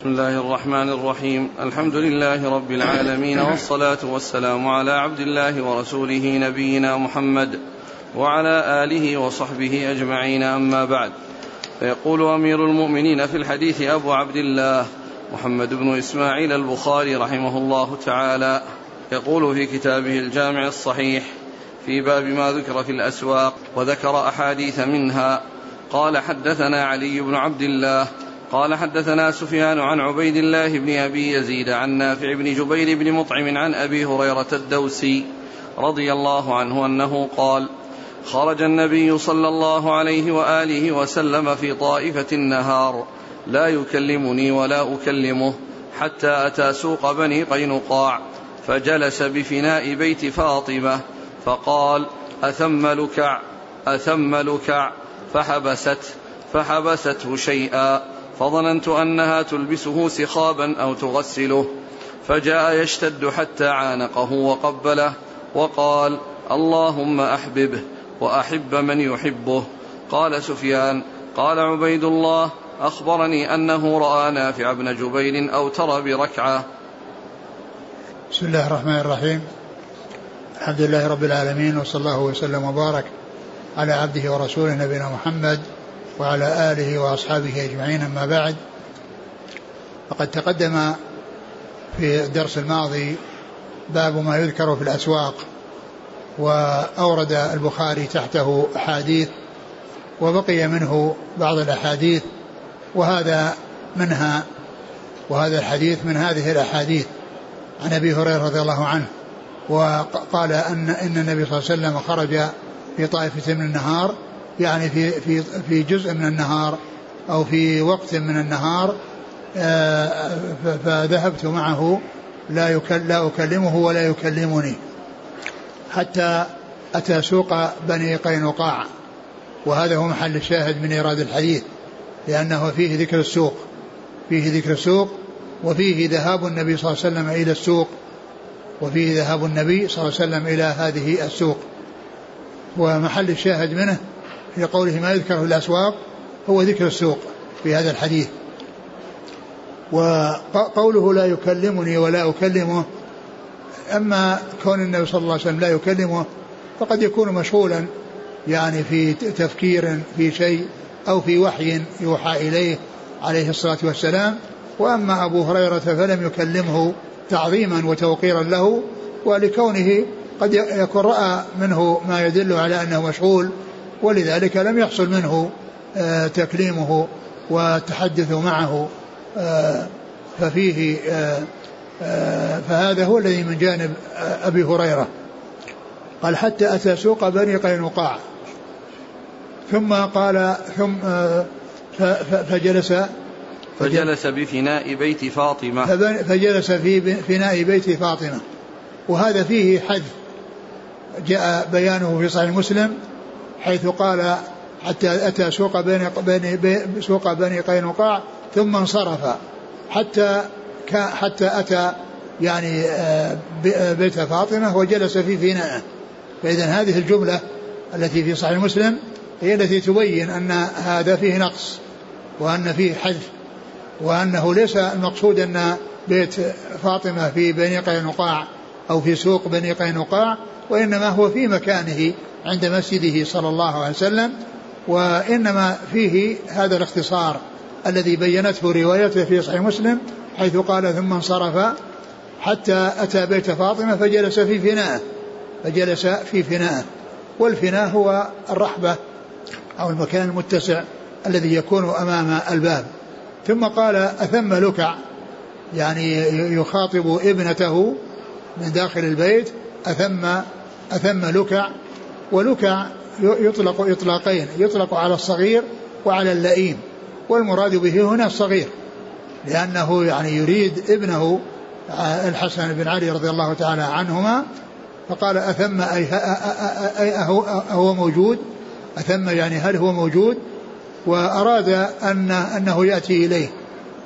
بسم الله الرحمن الرحيم. الحمد لله رب العالمين والصلاة والسلام على عبد الله ورسوله نبينا محمد وعلى آله وصحبه أجمعين. أما بعد فيقول أمير المؤمنين في الحديث أبو عبد الله محمد بن إسماعيل البخاري رحمه الله تعالى يقول في كتابه الجامع الصحيح في باب ما ذكر في الأسواق وذكر أحاديث منها قال حدثنا علي بن عبد الله قال حدثنا سفيان عن عبيد الله بن أبي يزيد عن نافع بن جبير بن مطعم عن أبي هريرة الدوسي رضي الله عنه أنه قال خرج النبي صلى الله عليه وآله وسلم في طائفة النهار لا يكلمني ولا أكلمه حتى أتى سوق بني قينقاع فجلس بفناء بيت فاطمة فقال أثم لكع أثم لكع فحبست فحبسته شيئا. فظننت أنها تلبسه سخابا أو تغسله. فجاء يشتد حتى عانقه وقبله وقال اللهم أحببه وأحب من يحبه. قال سفيان قال عبيد الله أخبرني أنه رأى نافع بن جبير اوتر بركعة. بسم الله الرحمن الرحيم. الحمد لله رب العالمين وصلى الله وسلم وبارك على عبده ورسوله نبينا محمد وعلى آله وأصحابه أجمعين. أما بعد فقد تقدم في الدرس الماضي باب ما يذكر في الأسواق وأورد البخاري تحته أحاديث وبقي منه بعض الأحاديث وهذا منها وهذا الحديث من هذه الأحاديث. عن أبي هريرة رضي الله عنه وقال أن إن النبي صلى الله عليه وسلم خرج في طائفة من النهار يعني في في في جزء من النهار أو في وقت من النهار آه، فذهبت معه لا لا أكلمه ولا يكلمني. حتى أتى سوق بني قينقاع. وهذا هو محل الشاهد من إيراد الحديث لأنه فيه ذكر السوق. فيه ذكر السوق وفيه ذهاب النبي صلى الله عليه وسلم إلى السوق. وفيه ذهاب النبي صلى الله عليه وسلم إلى هذه السوق. ومحل الشاهد منه في قوله ما يذكر في الأسواق هو ذكر السوق في هذا الحديث. وقوله لا يكلمني ولا أكلمه أما كون النبي صلى الله عليه وسلم لا يكلمه فقد يكون مشغولا يعني في تفكير في شيء أو في وحي يوحى إليه عليه الصلاة والسلام. وأما أبو هريرة فلم يكلمه تعظيما وتوقيرا له ولكونه قد يكون رأى منه ما يدل على أنه مشغول ولذلك لم يحصل منه آه، تكليمه والتحدث معه آه، ففيه آه، فهذا هو الذي من جانب أبي هريرة. قال حتى أتى سوق بني قينقاع. ثم قال ثم فجلس فجلس بفناء بيت فاطمة. فجلس في فناء بيت فاطمة. وهذا فيه حذف. جاء بيانه في صحيح مسلم. حيث قال حتى أتى سوق بني, بني سوق بني قينقاع ثم انصرف حتى حتى أتى يعني آه، بيت فاطمة وجلس في فنائه فإذا هذه الجملة التي في صحيح مسلم هي التي تبين أن هذا فيه نقص وأن فيه حذف وأنه ليس المقصود أن بيت فاطمة في بني قينقاع أو في سوق بني قينقاع وإنما هو في مكانه عند مسجده صلى الله عليه وسلم وإنما فيه هذا الاختصار الذي بينته روايته في صحيح مسلم حيث قال ثم انصرف حتى أتى بيت فاطمة فجلس في فناءه. فجلس في فناءه. والفناء هو الرحبة أو المكان المتسع الذي يكون أمام الباب. ثم قال أثم لكع يعني يخاطب ابنته من داخل البيت أثم أثم لكع ولكع يطلق إطلاقين يطلق على الصغير وعلى اللئيم والمراد به هنا الصغير لأنه يعني يريد ابنه آه، الحسن بن علي رضي الله تعالى عنهما فقال أثم أي أهو, أهو موجود أثم يعني هل هو موجود؟ وأراد أن أنه يأتي إليه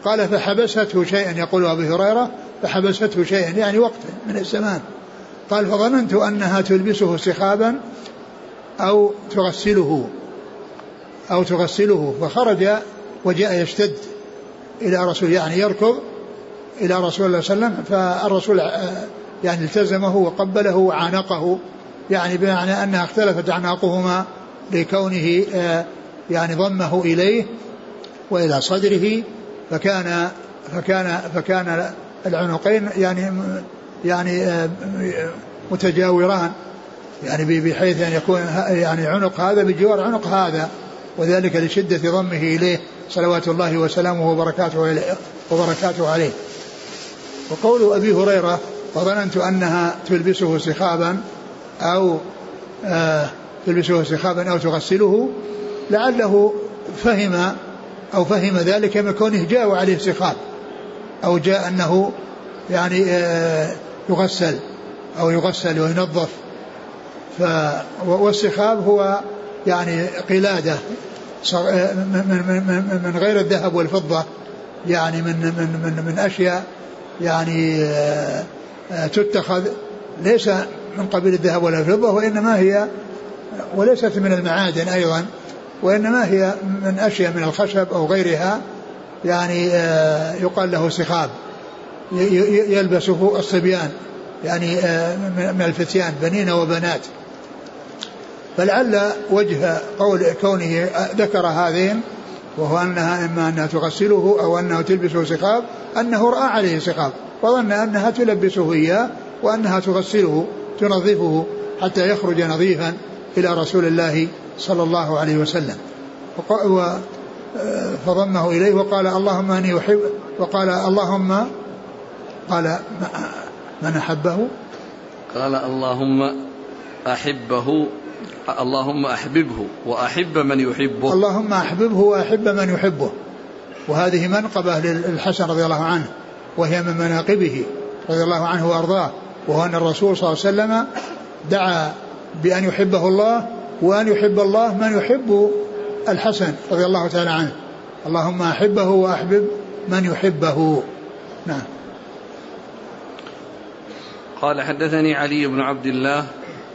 قال فحبسته شيئا يقول أبي هريرة فحبسته شيئا يعني وقت من الزمان. قال فظننت أنها تلبسه سخابا أو تغسله أو تغسله. فخرج وجاء يشتد إلى رسول يعني يركض إلى رسول الله صلى الله عليه وسلم فالرسول يعني التزمه وقبله وعانقه يعني بمعنى أنها اختلفت أعناقهما لكونه يعني ضمه إليه وإلى صدره فكان فكان فكان العنقين يعني يعني آه، متجاوران. يعني بحيث أن يكون يعني عنق هذا بجوار عنق هذا وذلك لشدة ضمه إليه صلوات الله وسلامه وبركاته وبركاته عليه. وقول أبي هريرة وظننت أنها تلبسه سخابا أو آه تلبسه سخابا أو تغسله لعله فهم أو فهم ذلك من كونه جاء عليه سخاب أو جاء أنه يعني آه يغسل أو يغسل وينظف. ف والسخاب هو يعني قلادة من, غير الذهب والفضة يعني من من من, من أشياء يعني آه، آه، تتخذ ليس من قبيل الذهب ولا الفضة وإنما هي وليست من المعادن أيضا وإنما هي من أشياء من الخشب أو غيرها يعني آه، يقال له سخاب. يلبسه الصبيان يعني من الفتيان بنين وبنات. فلعل وجه قول كونه ذكر هذين وهو أنها إما أنها تغسله أو أنها تلبسه سخاب أنه رأى عليه سخاب وظن أنها تلبسه إياه وأنها تغسله تنظفه حتى يخرج نظيفا إلى رسول الله صلى الله عليه وسلم. فضمه إليه وقال اللهم أني أحب وقال اللهم قال من أحبه؟ قال اللهم أحبه اللهم أحببه وأحب من يحبه. اللهم أحببه وأحب من يحبه. وهذه منقبة للحسن رضي الله عنه وهي من مناقبه رضي الله عنه وأرضاه وهو أن الرسول صلى الله عليه وسلم دعا بأن يحبه الله وأن يحب الله من يحب الحسن رضي الله تعالى عنه. اللهم أحبه وأحبب من يحبه. نعم. قال حدثني علي بن عبد الله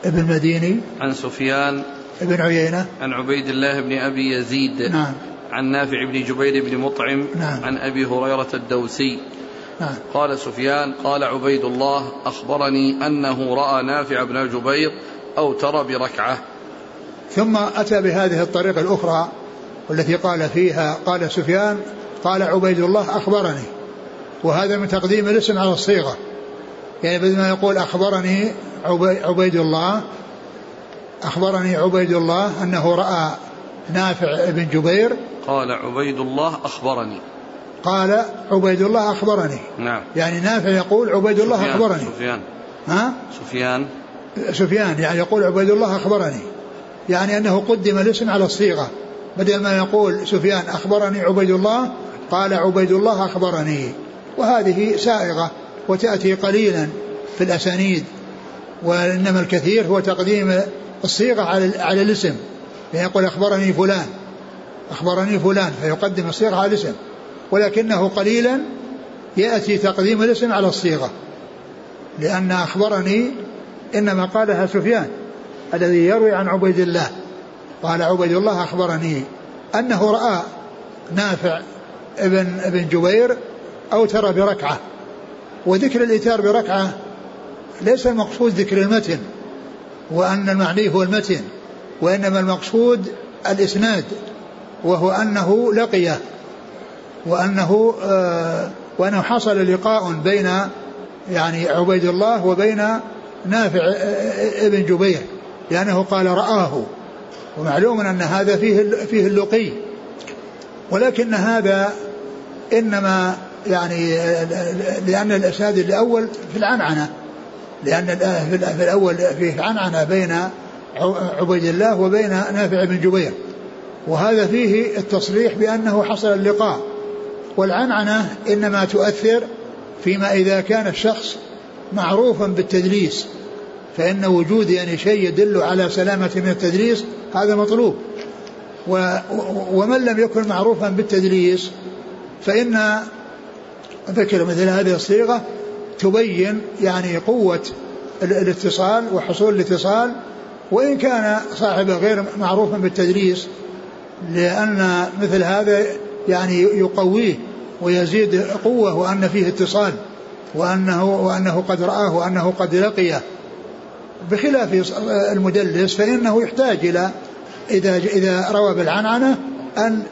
ابن المديني عن سفيان ابن عيينة عن عبيد الله بن أبي يزيد نعم. عن نافع بن جبير بن مطعم نعم. عن أبي هريرة الدوسي. نعم. قال سفيان قال عبيد الله أخبرني أنه رأى نافع بن جبير أو ترى بركعة. ثم أتى بهذه الطريقة الأخرى والتي قال فيها قال سفيان قال عبيد الله أخبرني. وهذا من تقديم الاسم على الصيغة. يعني بدل ما يقول أخبرني عبيد الله أخبرني عبيد الله أنه رأى نافع بن جبير. قال عبيد الله أخبرني. قال عبيد الله أخبرني. نعم. يعني نافع يقول عبيد الله سفيان أخبرني. سفيان. ها؟ سفيان. سفيان يعني يقول عبيد الله أخبرني. يعني أنه قدم الاسم على الصيغة. بدل ما يقول سفيان أخبرني عبيد الله قال عبيد الله أخبرني. وهذه سائغة. وتأتي قليلا في الأسانيد وإنما الكثير هو تقديم الصيغة على على الاسم. فيقول أخبرني فلان أخبرني فلان فيقدم الصيغة على الاسم. ولكنه قليلا يأتي تقديم الاسم على الصيغة لأن أخبرني إنما قالها سفيان الذي يروي عن عبيد الله. قال عبيد الله أخبرني أنه رأى نافع ابن ابن جبير أوتر بركعة. وذكر الإيتار بركعة ليس المقصود ذكر المتن وأن المعني هو المتن وإنما المقصود الإسناد وهو أنه لقيه وأنه آه وأنه حصل لقاء بين يعني عبيد الله وبين نافع ابن جبير لأنه قال رآه ومعلوم أن هذا فيه فيه اللقي ولكن هذا إنما يعني لأن الإسناد الأول في العنعنة لأن في الأول فيه عنعنة بين عبيد الله وبين نافع بن جبير. وهذا فيه التصريح بأنه حصل اللقاء. والعنعنة إنما تؤثر فيما إذا كان الشخص معروفا بالتدليس فإن وجود يعني شيء يدل على سلامة من التدليس هذا مطلوب. ومن لم يكن معروفا بالتدليس فإن ذكر مثل هذه الصيغة تبين يعني قوة الاتصال وحصول الاتصال وإن كان صاحبه غير معروفا بالتدريس لأن مثل هذا يعني يقويه ويزيد قوة وأن فيه اتصال وأنه وأنه قد رآه وأنه قد لقيه. بخلاف المدلس فإنه يحتاج إلى إذا إذا روى بالعنعنة أن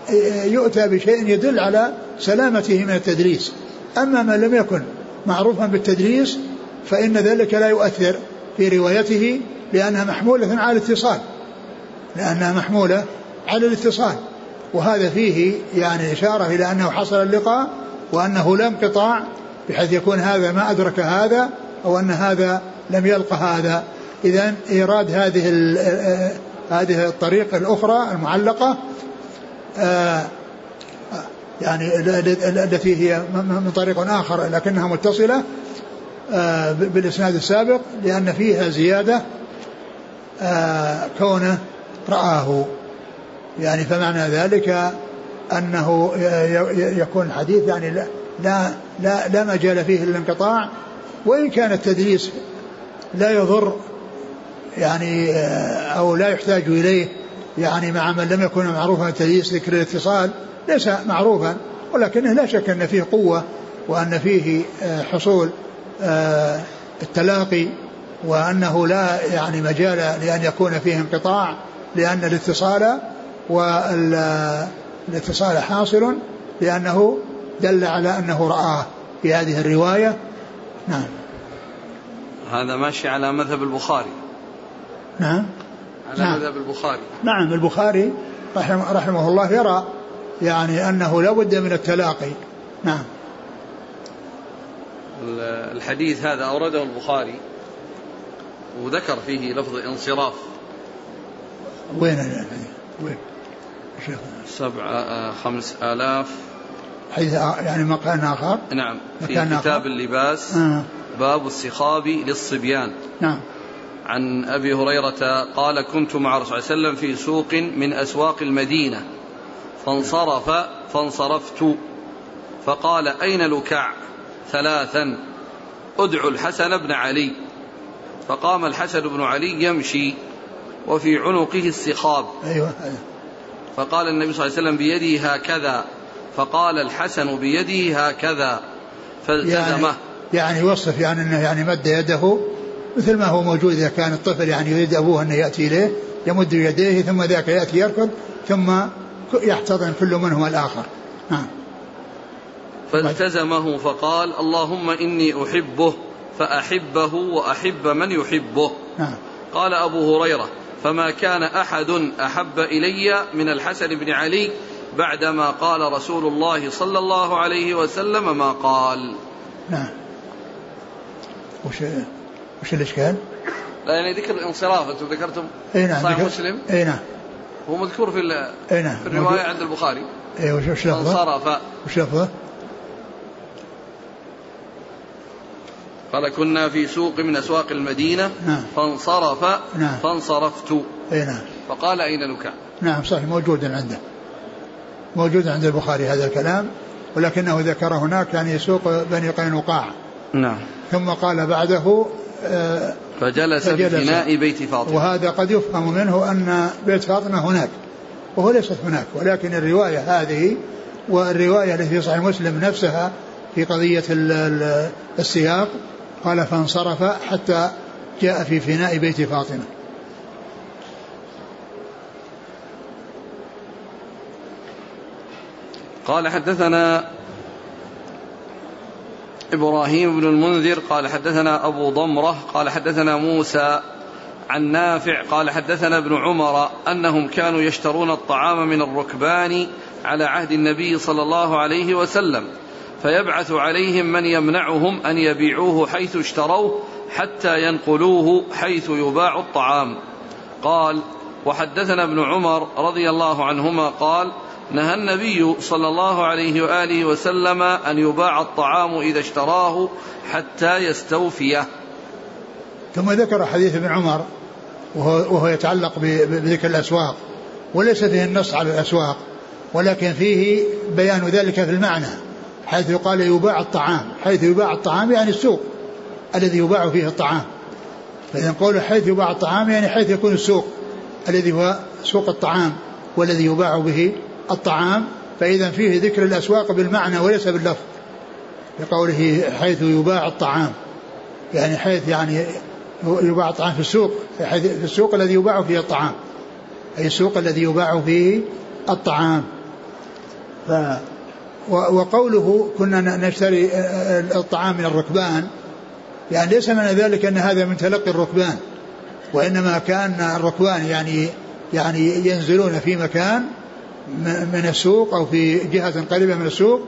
يؤتى بشيء يدل على سلامته من التدريس. أما من لم يكن معروفا بالتدريس فإن ذلك لا يؤثر في روايته لأنها محمولة على الاتصال. لأنها محمولة على الاتصال. وهذا فيه يعني إشارة إلى أنه حصل اللقاء وأنه لا انقطاع بحيث يكون هذا ما أدرك هذا أو أن هذا لم يلقى هذا. إذا إيراد هذه هذه الطريق الأخرى المعلقة آه، يعني التي هي من طريق آخر لكنها متصلة آه، بالإسناد السابق لأن فيها زيادة آه، كونه رآه. يعني فمعنى ذلك أنه يكون الحديث يعني لا لا لا, لا مجال فيه للانقطاع وإن كان التدليس لا يضر يعني آه، أو لا يحتاج إليه يعني مع من لم يكن معروفا التدليس ذكر الاتصال ليس معروفا ولكنه لا شك أن فيه قوة وأن فيه آه، حصول آه، التلاقي وأنه لا يعني مجال لأن يكون فيه انقطاع لأن الاتصال والاتصال حاصل لأنه دل على أنه رآه في هذه الرواية. نعم. هذا ماشي على مذهب البخاري. نعم. على نعم. مذهب البخاري. نعم البخاري رحمه, رحمه الله يرى يعني أنه لا بد من التلاقي. نعم. الحديث هذا أورده البخاري وذكر فيه لفظ انصراف. وين وين؟ سبعة آه، خمس آلاف. حيث يعني مكان آخر؟ نعم في كتاب آخر. اللباس. آه. باب السخاب للصبيان. نعم. عن أبي هريرة قال كنت مع رسول الله صلى الله عليه وسلم في سوق من أسواق المدينة فانصرف فانصرفت. فقال أين لكع؟ ثلاثا. ادعوا الحسن بن علي. فقام الحسن بن علي يمشي وفي عنقه السخاب. أيوة, أيوة. فقال النبي صلى الله عليه وسلم بيده هكذا. فقال الحسن بيده هكذا. فالتزمه. يعني, يعني يوصف يعني إنه يعني مد يده مثل ما هو موجود إذا كان الطفل يعني يريد أبوه انه يأتي إليه يمد يديه ثم ذاك يأتي يركض ثم يحتضن كل منهما الآخر. نعم. فالتزمه فقال اللهم إني أحبه فأحبه وأحب من يحبه. نعم. قال أبو هريرة فما كان أحد أحب إلي من الحسن بن علي بعدما قال رسول الله صلى الله عليه وسلم ما قال. نعم. وش وش الاشكال؟ لا يعني ذكر الانصراف أنتم ذكرتم؟ إي نعم صحيح مسلم؟ إي نعم. هو مذكور في إي نعم في الرواية عند البخاري. إي وش وش لفظه؟ انصرف. وش لفظه؟ قال كنا في سوق من أسواق المدينة نعم. فانصرف. نعم. فانصرفت. إي نعم. فقال أين لك؟ نعم صحيح موجود عنده. موجود عند البخاري هذا الكلام ولكنه ذكر هناك يعني سوق بني قينقاع. نعم. ثم قال بعده فجلس, فجلس في فناء بيت فاطمة. وهذا قد يفهم منه أن بيت فاطمة هناك وهو ليست هناك ولكن الرواية هذه والرواية التي في صحيح مسلم نفسها في قضية السياق قال فانصرف حتى جاء في فناء بيت فاطمة. قال حدثنا إبراهيم بن المنذر قال حدثنا أبو ضمرة قال حدثنا موسى عن نافع قال حدثنا ابن عمر أنهم كانوا يشترون الطعام من الركبان على عهد النبي صلى الله عليه وسلم فيبعث عليهم من يمنعهم أن يبيعوه حيث اشتروه حتى ينقلوه حيث يباع الطعام. قال وحدثنا ابن عمر رضي الله عنهما قال نهى النبي صلى الله عليه وآله وسلم أن يباع الطعام إذا اشتراه حتى يستوفيه. ثم ذكر حديث ابن عمر وهو, وهو يتعلق بذكر الأسواق وليس فيه النص على الأسواق ولكن فيه بيان ذلك في المعنى حيث يقال يباع الطعام حيث يباع الطعام يعني السوق الذي يباع فيه الطعام فإذا نقول حيث يباع الطعام يعني حيث يكون السوق الذي هو سوق الطعام والذي يباع به الطعام فإذا فيه ذكر الأسواق بالمعنى وليس باللفظ بقوله حيث يباع الطعام. يعني حيث يعني يباع الطعام في السوق حيث في السوق الذي يباع فيه الطعام. أي السوق الذي يباع فيه الطعام. ف وقوله كنا نشتري الطعام من الركبان يعني ليس معنى ذلك أن هذا من تلقي الركبان وإنما كان الركبان يعني يعني ينزلون في مكان من السوق أو في جهة قريبة من السوق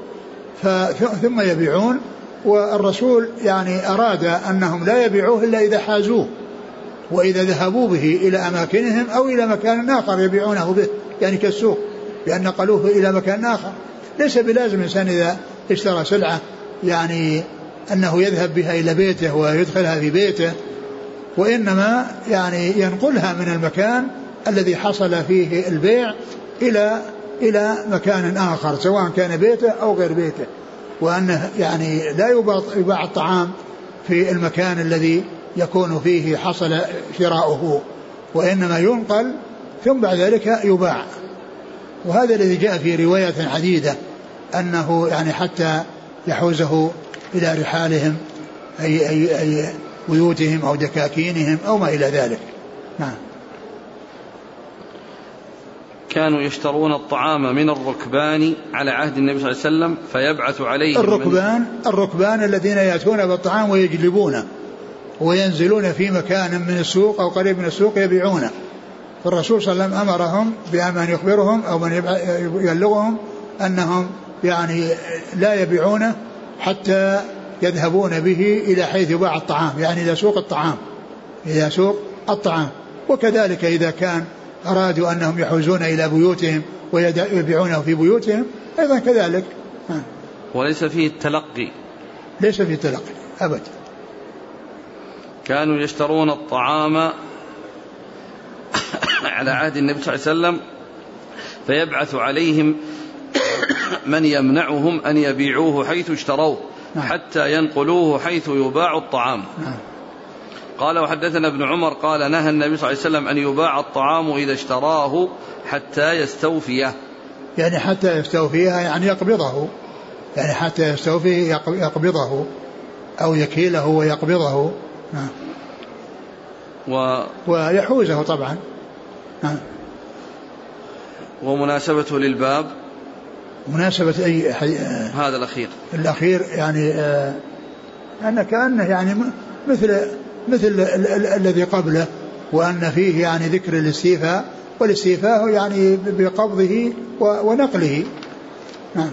ثم يبيعون. والرسول يعني أراد أنهم لا يبيعوه إلا إذا حازوه وإذا ذهبوا به إلى أماكنهم أو إلى مكان آخر يبيعونه به يعني كالسوق لأن نقلوه إلى مكان آخر. ليس بلازم الإنسان إذا اشترى سلعة يعني أنه يذهب بها إلى بيته ويدخلها في بيته وإنما يعني ينقلها من المكان الذي حصل فيه البيع إلى إلى مكان آخر سواء كان بيته أو غير بيته. وأنه يعني لا يباع الطعام في المكان الذي يكون فيه حصل شراؤه وإنما ينقل ثم بعد ذلك يباع. وهذا الذي جاء في روايات عديدة أنه يعني حتى يحوزه إلى رحالهم أي, أي, أي بيوتهم أو دكاكينهم أو ما إلى ذلك. نعم. كانوا يشترون الطعام من الركبان على عهد النبي صلى الله عليه وسلم فيبعث عليهم الركبان الركبان الذين يأتون بالطعام ويجلبونه وينزلون في مكان من السوق أو قريب من السوق يبيعونه. فالرسول صلى الله عليه وسلم أمرهم بان يخبرهم أو من يبلغهم أنهم يعني لا يبيعونه حتى يذهبون به إلى حيث يباع الطعام يعني إلى سوق الطعام إلى سوق الطعام. وكذلك إذا كان أرادوا أنهم يحوزون إلى بيوتهم ويبيعونه في بيوتهم أيضا كذلك. وليس فيه التلقي. ليس فيه التلقي ابدا. كانوا يشترون الطعام على عهد النبي صلى الله عليه وسلم فيبعث عليهم من يمنعهم أن يبيعوه حيث اشتروه نعم. حتى ينقلوه حيث يباع الطعام. نعم. قال وحدثنا ابن عمر قال نهى النبي صلى الله عليه وسلم أن يباع الطعام إذا اشتراه حتى يستوفيه. يعني حتى يستوفيه يعني يقبضه. يعني حتى يستوفيه يقبضه. أو يكيله ويقبضه. نعم و... ويحوزه طبعا. نعم ومناسبته للباب. مناسبة أي حي... هذا الأخير. الأخير يعني آه أن كأنه يعني مثل مثل ال ال الذي قبله وأن فيه يعني ذكر الاستيفاء والاستيفاء يعني بقبضه ونقله. نعم.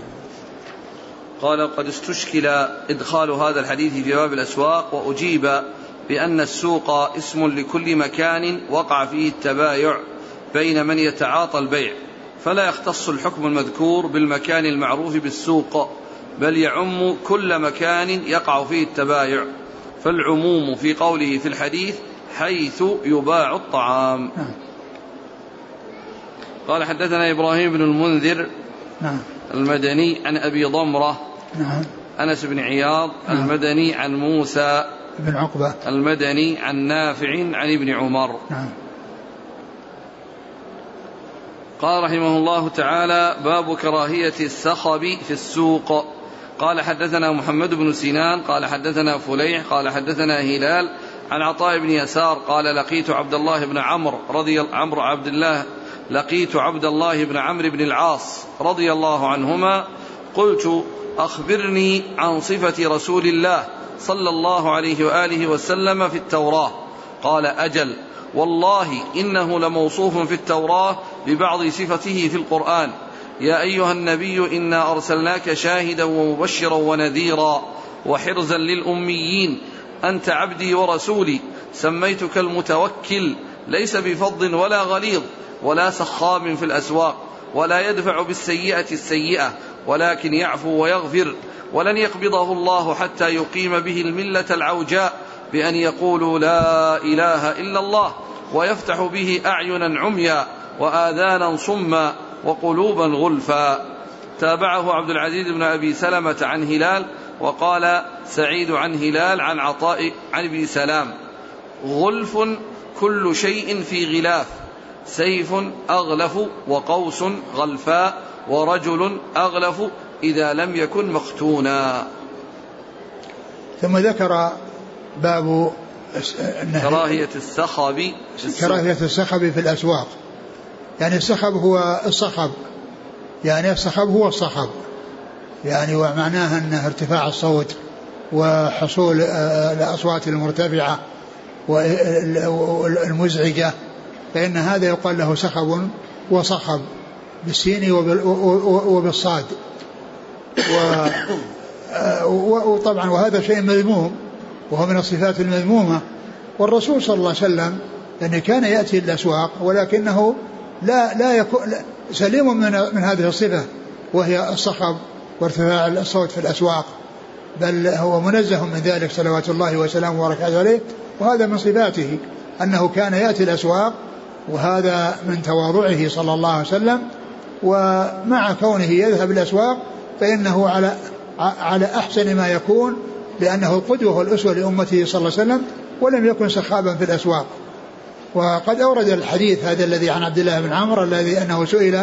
قال قد استشكل إدخال هذا الحديث في باب الأسواق وأجيب بأن السوق اسم لكل مكان وقع فيه التبايع بين من يتعاطى البيع. فلا يختص الحكم المذكور بالمكان المعروف بالسوق بل يعم كل مكان يقع فيه التبايع. فالعموم في قوله في الحديث حيث يباع الطعام نعم. قال حدثنا إبراهيم بن المنذر نعم. المدني عن أبي ضمرة نعم. أنس بن عياض نعم. المدني عن موسى بن عقبة المدني عن نافع عن ابن عمر نعم قال رحمه الله تعالى باب كراهية السخب في السوق قال حدثنا محمد بن سنان قال حدثنا فليح قال حدثنا هلال عن عطاء بن يسار قال لقيت عبد الله بن عمرو رضي عمرو عبد الله لقيت عبد الله بن عمرو بن العاص رضي الله عنهما قلت أخبرني عن صفة رسول الله صلى الله عليه وآله وسلم في التوراة. قال أجل والله إنه لموصوف في التوراة ببعض صفته في القرآن. يا أيها النبي إنا أرسلناك شاهدا ومبشرا ونذيرا وحرزا للأميين. أنت عبدي ورسولي. سميتك المتوكل. ليس بفض ولا غليظ. ولا سخاب في الأسواق. ولا يدفع بالسيئة السيئة. ولكن يعفو ويغفر. ولن يقبضه الله حتى يقيم به الملة العوجاء. بأن يقولوا لا إله إلا الله. ويفتح به أعينا عميا. وآذانا صما. وقلوبا غلفا. تابعه عبد العزيز بن أبي سلمة عن هلال وقال سعيد عن هلال عن عطاء عن ابن سلام. غلف كل شيء في غلاف. سيف أغلف وقوس غلفاء ورجل أغلف إذا لم يكن مختونا ثم ذكر باب كراهية السخب كراهية السخب في الأسواق. يعني السخب هو الصخب. يعني السخب هو الصخب. يعني ومعناها أنه ارتفاع الصوت وحصول آه، الأصوات المرتفعة والمزعجة فإن هذا يقال له سخب وصخب بالسين وبالصاد. آه، وطبعا وهذا شيء مذموم وهو من الصفات المذمومة. والرسول صلى الله عليه وسلم يعني كان يأتي الأسواق ولكنه لا لا يكون سليم من من هذه الصفة وهي الصخب وارتفاع الصوت في الأسواق بل هو منزه من ذلك صلوات الله وسلامه وبركاته عليه وهذا من صفاته أنه كان يأتي الأسواق وهذا من تواضعه صلى الله عليه وسلم ومع كونه يذهب الأسواق فإنه على على أحسن ما يكون لأنه القدوة والأسوة لأمته صلى الله عليه وسلم ولم يكن سخابا في الأسواق. وقد أورد الحديث هذا الذي عن عبد الله بن عمرو الذي أنه سئل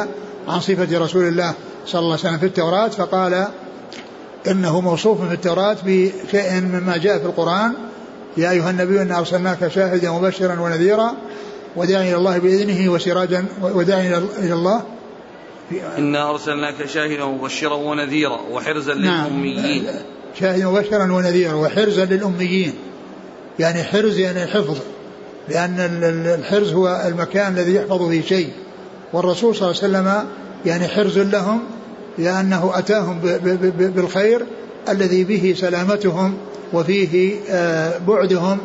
عن صفة رسول الله صلى الله عليه وسلم في التوراة فقال إنه موصوف في التوراة بشيء مما جاء في القرآن. يا أيها النبي إنا أرسلناك شاهدا ومبشرا ونذيرا وداعيا إلى الله بإذنه وسراجا وداعيا إلى الله. إنا أرسلناك شاهدا ومبشرا ونذيرا وحرزا نعم. للأميين. شاهدا ومبشرا ونذيرا وحرزا للأميين. يعني حرز يعني حفظ. لأن الحرز هو المكان الذي يحفظ فيه شيء. والرسول صلى الله عليه وسلم يعني حرز لهم لأنه أتاهم بالخير الذي به سلامتهم وفيه آه، بعدهم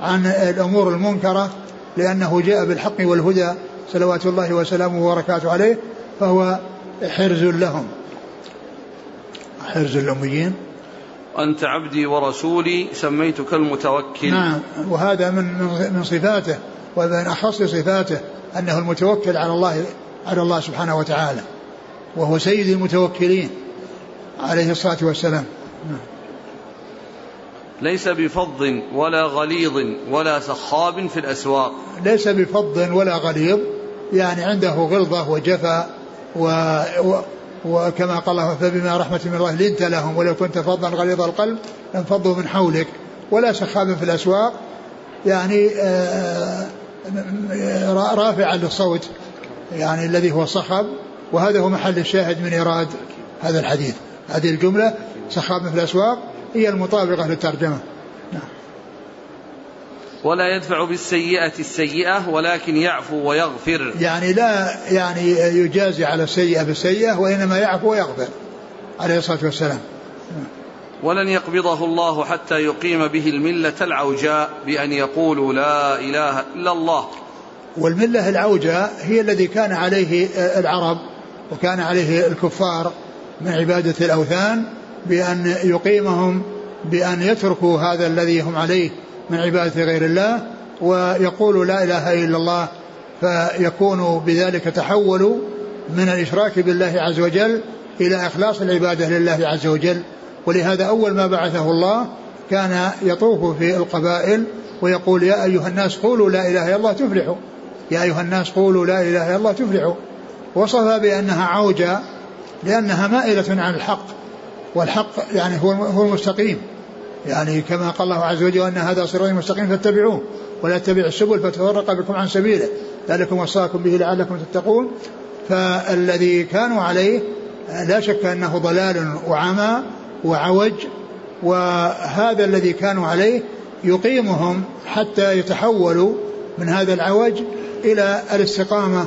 عن الأمور المنكرة لأنه جاء بالحق والهدى صلوات الله وسلامه وبركاته عليه فهو حرز لهم. حرز الأميين أنت عبدي ورسولي سميتك المتوكل. نعم وهذا من من صفاته ومن أخص صفاته أنه المتوكل على الله على الله سبحانه وتعالى وهو سيد المتوكلين عليه الصلاة والسلام. نعم. ليس بفض ولا غليظ ولا سخاب في الأسواق. ليس بفض ولا غليظ يعني عنده غلظة وجفا و, و وكما قال الله فبما رحمة من الله لنت لهم ولو كنت فظا غليظ القلب لانفضوا من حولك. ولا سخاب في الأسواق. يعني آه، آه، رافعا للصوت. يعني الذي هو صخب. وهذا هو محل الشاهد من إيراد هذا الحديث. هذه الجملة سخاب في الأسواق. هي المطابقة للترجمة. ولا يدفع بالسيئة السيئة ولكن يعفو ويغفر. يعني لا يعني يجازي على السيئة بالسيئة وإنما يعفو ويغفر عليه الصلاة والسلام. ولن يقبضه الله حتى يقيم به الملة العوجاء بأن يقولوا لا إله إلا الله. والملة العوجاء هي الذي كان عليه العرب وكان عليه الكفار من عبادة الأوثان بأن يقيمهم بأن يتركوا هذا الذي هم عليه. من عبادة غير الله ويقولوا لا إله إلا الله فيكونوا بذلك تحولوا من الإشراك بالله عز وجل إلى إخلاص العبادة لله عز وجل. ولهذا أول ما بعثه الله كان يطوف في القبائل ويقول يا أيها الناس قولوا لا إله إلا الله تفلحوا. يا أيها الناس قولوا لا إله إلا الله تفلحوا. وصفها بأنها عوجة لأنها مائلة عن الحق. والحق يعني هو المستقيم. يعني كما قال الله عز وجل أن هذا صراط مستقيم فاتبعوه ولا تتبعوا السبل فتفرق بكم عن سبيله. ذلكم وصاكم به لعلكم تتقون. فالذي كانوا عليه لا شك أنه ضلال وعمى وعوج وهذا الذي كانوا عليه يقيمهم حتى يتحولوا من هذا العوج إلى الاستقامة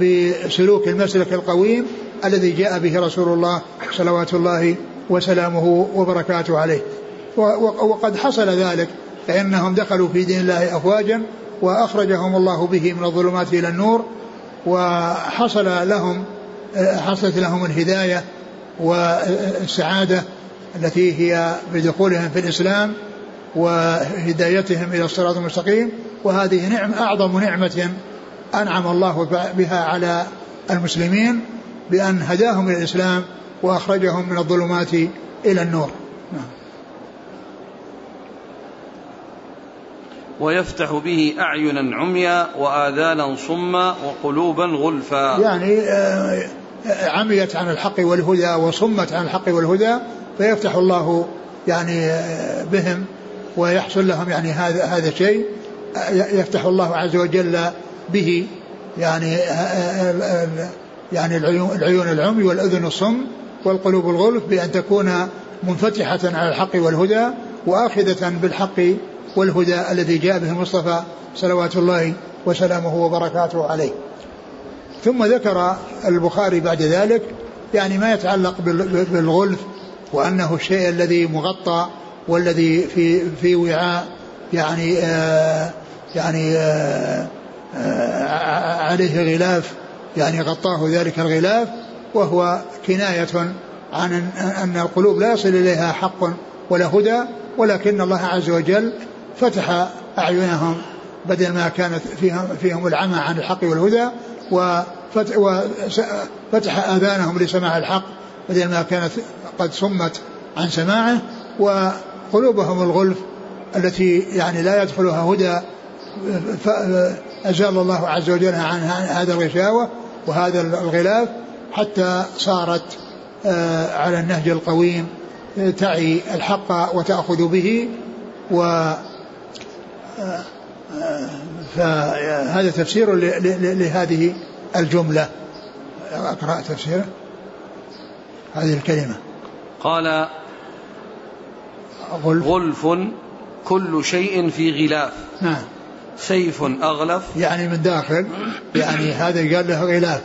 بسلوك المسلك القويم الذي جاء به رسول الله صلوات الله وسلامه وبركاته عليه. وقد حصل ذلك فإنهم دخلوا في دين الله أفواجا وأخرجهم الله به من الظلمات إلى النور وحصل لهم حصلت لهم الهداية والسعادة التي هي بدخولهم في الإسلام وهدايتهم إلى الصراط المستقيم وهذه نعم أعظم نعمة أنعم الله بها على المسلمين بأن هداهم إلى الإسلام وأخرجهم من الظلمات إلى النور نعم. ويفتح به أعينا عميا وآذانا صما وقلوبا غلفا. يعني آه، عميت عن الحق والهدى وصمت عن الحق والهدى فيفتح الله يعني بهم ويحصل لهم يعني هذا هذا الشيء يفتح الله عز وجل به يعني يعني العيون, العيون العمي والأذن الصم والقلوب الغلف بأن تكون منفتحة على الحق والهدى وآخذة بالحق والهدى الذي جاء به المصطفى صلوات الله وسلامه وبركاته عليه. ثم ذكر البخاري بعد ذلك يعني ما يتعلق بالغلف وأنه الشيء الذي مغطى والذي في في وعاء يعني آه يعني آه آه عليه غلاف يعني غطاه ذلك الغلاف وهو كناية عن أن القلوب لا يصل إليها حق ولا هدى ولكن الله عز وجل فتح أعينهم بدل ما كانت فيهم, فيهم العمى عن الحق والهدى وفتح آذانهم لسماع الحق بدل ما كانت قد صمت عن سماعه وقلوبهم الغلف التي يعني لا يدخلها هدى أزال الله عز وجل عن هذا الغشاوة وهذا الغلاف حتى صارت آه، على النهج القويم تعي الحق وتأخذ به و آه، فهذا تفسير لهذه الجملة. أقرأ تفسيره. هذه الكلمة. قال غلف, غلف كل شيء في غلاف. نعم. سيف أغلف. يعني من داخل. يعني هذا قال له غلاف.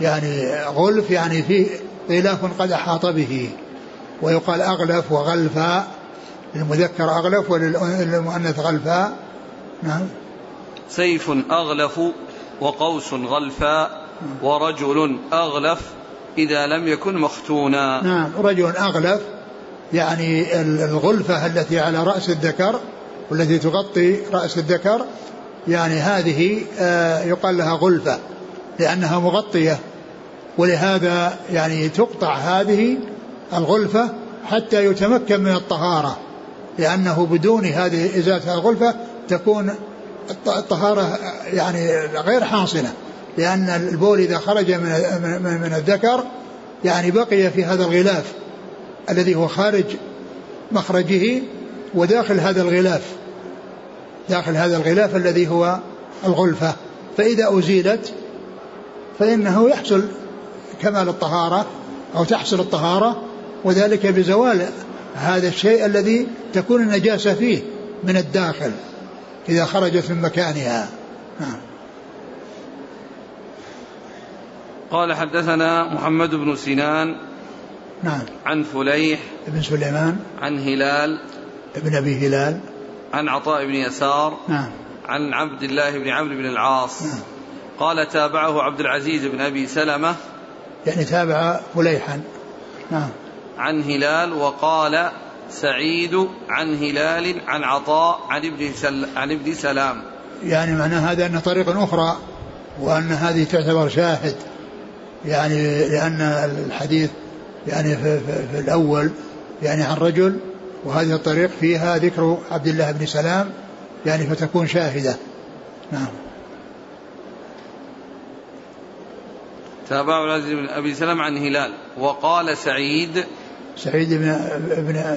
يعني غلف يعني فيه غلاف قد أحاط به. ويقال أغلف وغلفاء للمذكر أغلف وللمؤنث غلفاء نعم. سيف أغلف وقوس غلفاء ورجل أغلف إذا لم يكن مختونا. نعم رجل أغلف يعني الغلفة التي على رأس الذكر والتي تغطي رأس الذكر يعني هذه آه، يقال لها غلفة لأنها مغطية. ولهذا يعني تقطع هذه الغلفة حتى يتمكن من الطهارة لأنه بدون هذه إزالة الغلفة تكون الطهارة يعني غير حاصلة لأن البول إذا خرج من من الذكر يعني بقي في هذا الغلاف الذي هو خارج مخرجه وداخل هذا الغلاف داخل هذا الغلاف الذي هو الغلفة. فإذا أزيلت فإنه يحصل كمال الطهارة أو تحصل الطهارة وذلك بزوال هذا الشيء الذي تكون النجاسة فيه من الداخل. إذا خرجت من مكانها. نعم. قال حدثنا محمد بن سنان نعم. عن فليح بن سليمان. عن هلال ابن أبي هلال. عن عطاء بن يسار نعم. عن عبد الله بن عمرو بن العاص. نعم. قال تابعه عبد العزيز بن أبي سلمة يعني تابع فليحا. نعم. عن هلال وقال سعيد عن هلال عن عطاء عن ابن سل عن ابن سلام. يعني معنى هذا أن طريق أخرى وأن هذه تعتبر شاهد. يعني لأن الحديث يعني في, في, في الأول يعني عن رجل وهذه الطريق فيها ذكر عبد الله بن سلام يعني فتكون شاهدة. نعم. تابعه العزيز بن أبي سلام عن هلال. وقال سعيد سعيد بن ابن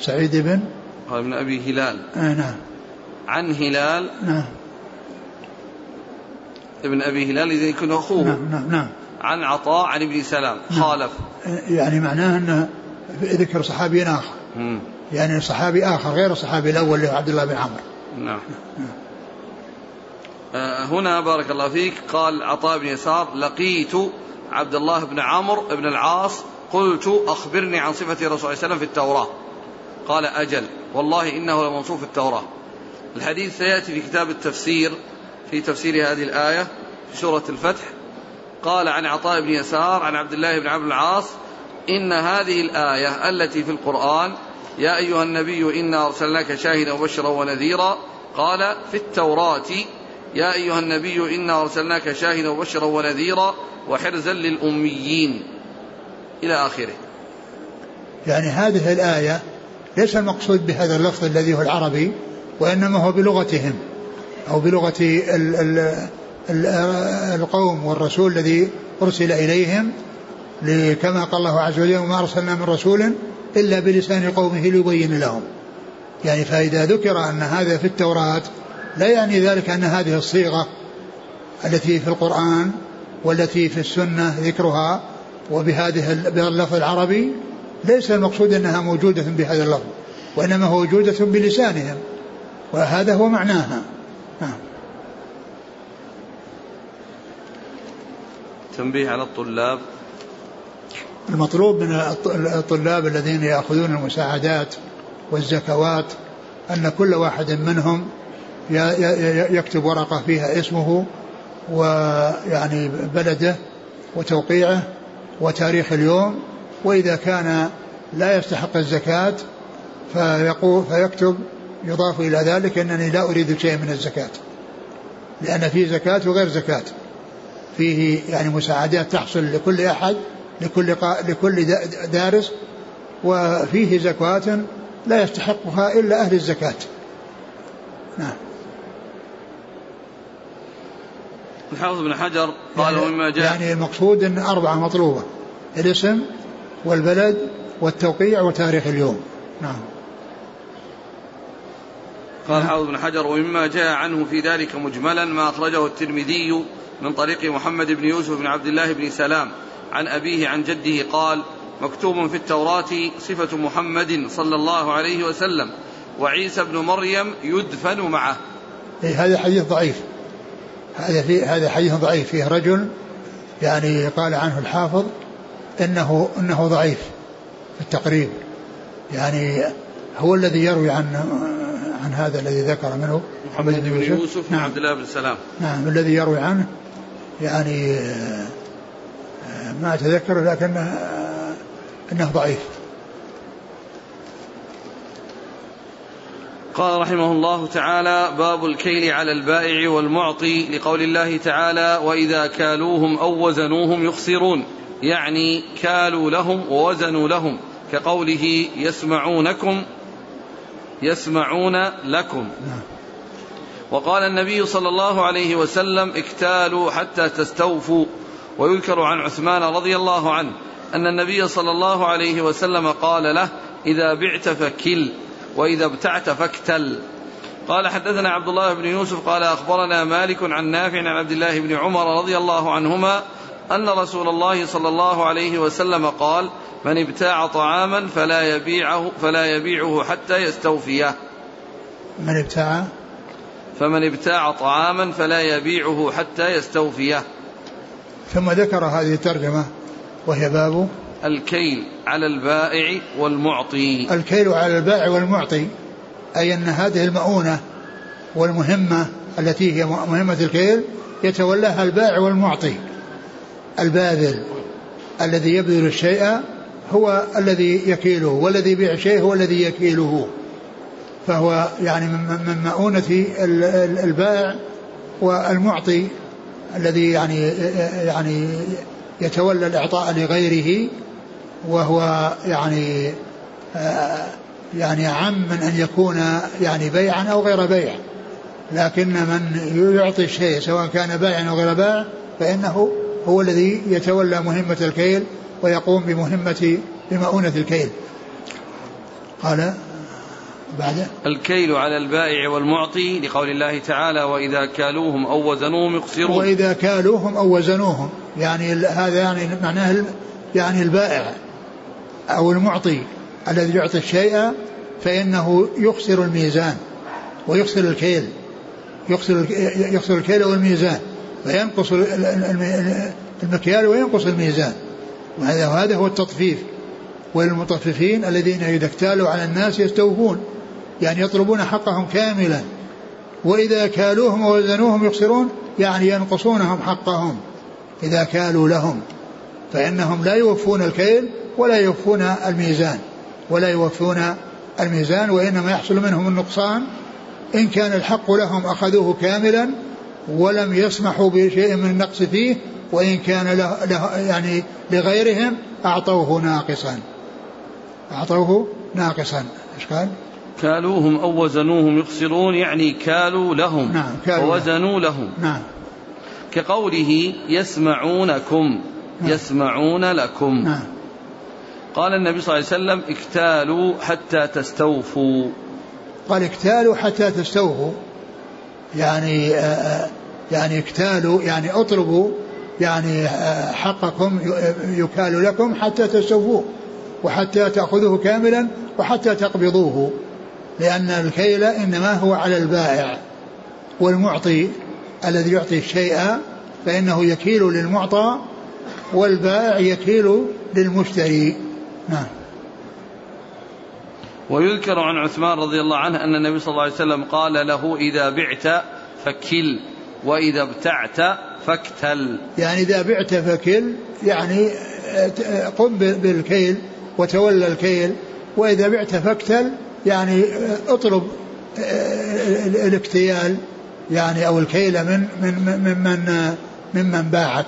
سعيد بن قال ابن أبي هلال. آه نعم. عن هلال. نعم. ابن أبي هلال إذا يكون أخوه. نعم نعم نعم. عن عطاء عن ابن سلام. نعم. خالف. يعني معناه أنه ذكر صحابي آخر. مم. يعني صحابي آخر غير الصحابي الأول اللي هو عبد الله بن عمرو. نعم, نعم. آه، هنا بارك الله فيك. قال عطاء بن يسار لقيت عبد الله بن عمرو بن العاص قلت أخبرني عن صفة رسول الله صلى الله عليه وسلم في التوراة. قال أجل. والله إنه لمنصوف في التوراة. الحديث سيأتي في كتاب التفسير في تفسير هذه الآية في سورة الفتح. قال عن عطاء بن يسار عن عبد الله بن بن العاص إن هذه الآية التي في القرآن يا أيها النبي إنا أرسلناك شاهدا وبشرا ونذيرا. قال في التوراة يا أيها النبي إنا أرسلناك شاهدا وبشرا ونذيرا وحرزا للأميين. إلى آخره. يعني هذه الآية ليس المقصود بهذا اللفظ الذي هو العربي وإنما هو بلغتهم أو بلغة ال ال ال القوم والرسول الذي أرسل إليهم كما قال الله عز وجل وما أرسلنا من رسول إلا بلسان قومه ليبين لهم. يعني فإذا ذكر أن هذا في التوراة لا يعني ذلك أن هذه الصيغة التي في القرآن والتي في السنة ذكرها وبهذه اللفظ العربي ليس المقصود أنها موجودة بهذا اللفظ وإنما هو موجودة بلسانهم وهذا هو معناها. نعم. تنبيه على الطلاب. المطلوب من الطلاب الذين يأخذون المساعدات والزكوات أن كل واحد منهم يكتب ورقة فيها اسمه ويعني بلده وتوقيعه وتاريخ اليوم وإذا كان لا يستحق الزكاة فيقول فيكتب يضاف إلى ذلك أنني لا أريد شيء من الزكاة. لأن في زكاة وغير زكاة. فيه يعني مساعدات تحصل لكل أحد لكل لكل دارس وفيه زكاة لا يستحقها إلا أهل الزكاة. نعم. الحافظ بن حجر قال يعني ومما جاء يعني المقصود أن أربعة مطلوبة. الاسم والبلد والتوقيع وتاريخ اليوم. نعم. قال الحافظ بن حجر ومما جاء عنه في ذلك مجملا ما أخرجه الترمذي من طريق محمد بن يوسف بن عبد الله بن سلام عن أبيه عن جده قال مكتوب في التوراة صفة محمد صلى الله عليه وسلم وعيسى بن مريم يدفن معه. إيه هذا حديث ضعيف. هذا في هذا حديث ضعيف. فيه رجل يعني قال عنه الحافظ انه إنه ضعيف في التقريب. يعني هو الذي يروي عن عن هذا الذي ذكر منه. محمد بن يوسف. نعم. عبد الله بن سلام. نعم الذي يروي عنه. يعني ما أتذكر لكن أنه ضعيف. قال رحمه الله تعالى باب الكيل على البائع والمعطي لقول الله تعالى وإذا كالوهم أو وزنوهم يخسرون. يعني كالوا لهم ووزنوا لهم. كقوله يسمعونكم يسمعون لكم. وقال النبي صلى الله عليه وسلم اكتالوا حتى تستوفوا. ويذكر عن عثمان رضي الله عنه أن النبي صلى الله عليه وسلم قال له إذا بعت فكل. وإذا ابتعت فاكتل. قال حدثنا عبد الله بن يوسف قال أخبرنا مالك عن نافع عن عبد الله بن عمر رضي الله عنهما أن رسول الله صلى الله عليه وسلم قال من ابتاع طعاما فلا يبيعه فلا يبيعه حتى يستوفيه. من ابتاع؟ فمن ابتاع طعاما فلا يبيعه حتى يستوفيه. ثم ذكر هذه الترجمة وهي باب الكيل على البائع والمعطي. الكيل على البائع والمعطي أي أن هذه المؤونة والمهمة التي هي مهمة الكيل يتولاها البائع والمعطي. الباذل الذي يبذل الشيء هو الذي يكيله والذي يبيع الشيء هو الذي يكيله. فهو يعني من مؤونة البائع والمعطي الذي يعني يعني يتولى الإعطاء لغيره وهو يعني آه، يعني عم من أن يكون يعني بيعا أو غير بيع. لكن من يعطي الشيء سواء كان بائعا أو غير بائع فإنه هو الذي يتولى مهمة الكيل ويقوم بمهمة بمؤونة الكيل. قال بعد. الكيل على البائع والمعطي لقول الله تعالى وإذا كالوهم أو وزنوهم يقصرون وإذا كالوهم أو وزنوهم. يعني هذا يعني معناه يعني البائع. أو المعطي الذي يعطي الشيء فإنه يخسر الميزان ويخسر الكيل. يخسر يخسر الكيل والميزان فينقص المكيال وينقص الميزان. وهذا هذا هو التطفيف. والمطففين الذين إذا اكتالوا على الناس يستوفون يعني يطلبون حقهم كاملا. وإذا كالوهم ووزنوهم يخسرون يعني ينقصونهم حقهم. إذا كالوا لهم. فإنهم لا يوفون الكيل ولا يوفون الميزان ولا يوفون الميزان وإنما يحصل منهم النقصان إن كان الحق لهم أخذوه كاملا ولم يسمحوا بشيء من النقص فيه وإن كان له, له يعني لغيرهم أعطوه ناقصا. أعطوه ناقصا. إيش قال؟ كالوهم أو وزنوهم يخسرون يعني كالوا لهم. نعم كالوا ووزنوا لهم. نعم. كقوله يسمعونكم. يسمعون لكم. نعم. قال النبي صلى الله عليه وسلم اكتالوا حتى تستوفوا. قال اكتالوا حتى تستوفوا. يعني آه، آه، يعني اكتالوا يعني اطلبوا يعني آه، حقكم يكال لكم حتى تستوفوه وحتى تأخذوه كاملا وحتى تقبضوه. لأن الكيل إنما هو على البائع والمعطي الذي يعطي الشيء فإنه يكيل للمعطى والبائع يكيل للمشتري. نعم. ويذكر عن عثمان رضي الله عنه أن النبي صلى الله عليه وسلم قال له إذا بعت فكل وإذا ابتعت فاكتل. يعني إذا بعت فكل يعني قم بالكيل وتولى الكيل وإذا بعت فاكتل يعني اطلب الاكتيال يعني أو الكيل من من من من ممن باعك.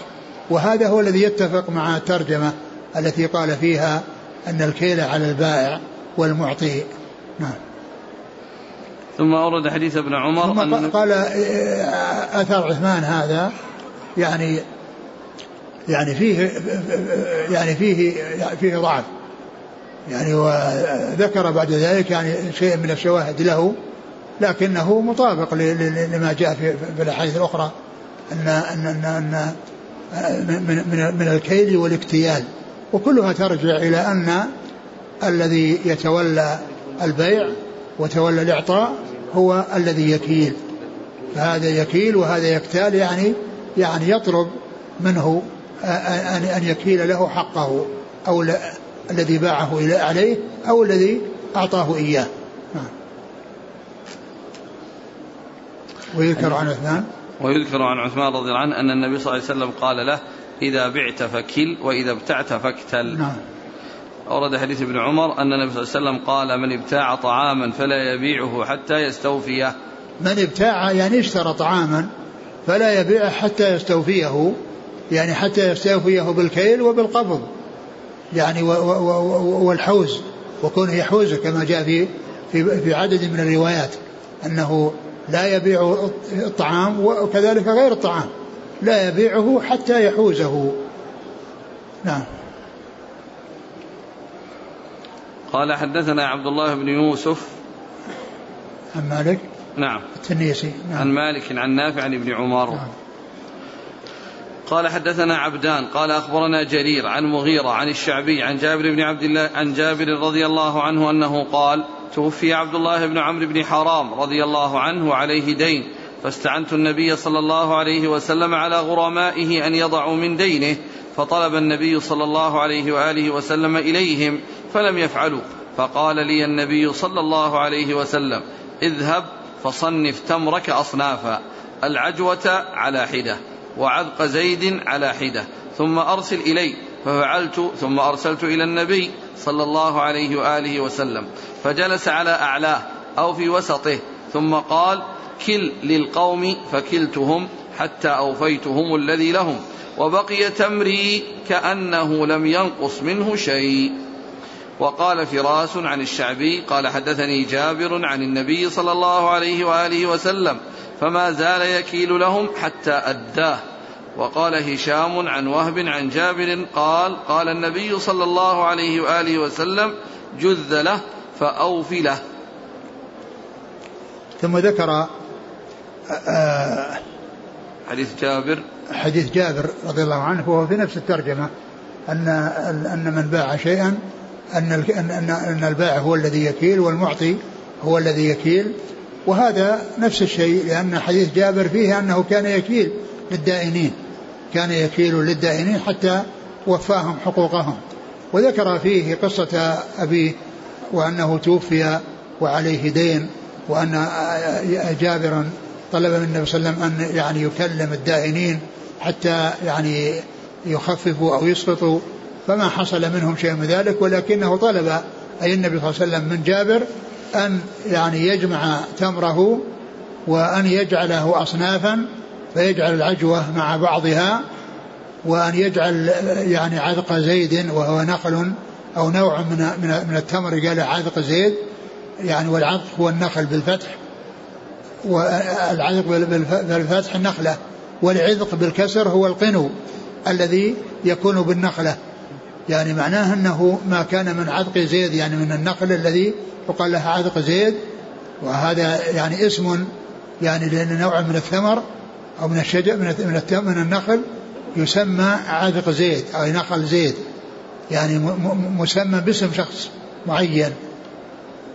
وهذا هو الذي يتفق مع الترجمة التي قال فيها أن الكيل على البائع والمعطي. نعم. ثم أورد حديث ابن عمر ثم أن قال أثر عثمان هذا يعني يعني فيه يعني فيه فيه ضعف. يعني وذكر بعد ذلك يعني شيء من الشواهد له لكنه مطابق لما جاء في الأحاديث الأخرى ان ان ان, أن من من الكيل والاكتيال. وكلها ترجع إلى أن الذي يتولى البيع وتولى الإعطاء هو الذي يكيل. فهذا يكيل وهذا يكتال يعني يعني يطلب منه أن يكيل له حقه أو الذي باعه عليه أو الذي أعطاه إياه. نعم. ويذكر عن عثمان. ويذكر عن عثمان رضي الله عنه أن النبي صلى الله عليه وسلم قال له إذا بعت فكل وإذا ابتعت فاكتل. نعم. أورد حديث ابن عمر أن النبي صلى الله عليه وسلم قال من ابتاع طعاما فلا يبيعه حتى يستوفيه. من ابتاع يعني اشترى طعاما فلا يبيعه حتى يستوفيه يعني حتى يستوفيه بالكيل وبالقبض يعني والحوز وكونه يحوز كما جاء في في في عدد من الروايات أنه لا يبيع الطعام وكذلك غير الطعام. لا يبيعه حتى يحوزه. نعم. قال حدثنا عبد الله بن يوسف. عن مالك؟ نعم. التنيسي. نعم. عن مالك عن نافع عن ابن عمر. نعم. قال حدثنا عبدان قال أخبرنا جرير عن مغيرة عن الشعبي عن جابر بن عبد الله عن جابر رضي الله عنه أنه قال توفي عبد الله بن عمرو بن حرام رضي الله عنه وعليه دين فاستعنت النبي صلى الله عليه وسلم على غرمائه أن يضعوا من دينه فطلب النبي صلى الله عليه وآله وسلم إليهم فلم يفعلوا فقال لي النبي صلى الله عليه وسلم اذهب فصنف تمرك أصنافا العجوة على حدة وعذق زيد على حدة ثم أرسل إلي ففعلت ثم أرسلت إلى النبي صلى الله عليه وآله وسلم فجلس على أعلاه أو في وسطه ثم قال كل للقوم فكلتهم حتى أوفيتهم الذي لهم وبقي تمري كأنه لم ينقص منه شيء. وقال فراس عن الشعبي قال حدثني جابر عن النبي صلى الله عليه وآله وسلم فما زال يكيل لهم حتى أداه. وقال هشام عن وهب عن جابر قال قال النبي صلى الله عليه وآله وسلم جذ له فأوف له. ثم ذكر آه، حديث جابر. حديث جابر رضي الله عنه وهو في نفس الترجمة أن أن من باع شيئا أن أن أن البائع هو الذي يكيل والمعطي هو الذي يكيل. وهذا نفس الشيء لأن حديث جابر فيه أنه كان يكيل. للدائنين. كان يكيل للدائنين حتى وفاهم حقوقهم. وذكر فيه قصة أبيه وأنه توفي وعليه دين وأن جابرا طلب من النبي صلى الله عليه وسلم أن يعني يكلم الدائنين حتى يعني يخففوا أو يسقطوا. فما حصل منهم شيء من ذلك ولكنه طلب أي النبي صلى الله عليه وسلم من جابر أن يعني يجمع تمره وأن يجعله أصنافا فيجعل العجوة مع بعضها وأن يجعل يعني عذق زيد وهو نخل أو نوع من من من التمر قال عذق زيد يعني والعذق هو النخل بالفتح والعذق بالفتح النخلة والعذق بالكسر هو القنو الذي يكون بالنخلة. يعني معناه أنه ما كان من عذق زيد يعني من النخل الذي يقال له عذق زيد وهذا يعني اسم يعني لأن نوع من الثمر أو من الشجر من من, من النخل يسمى عذق زيد أو نخل زيد يعني مسمى باسم شخص معين.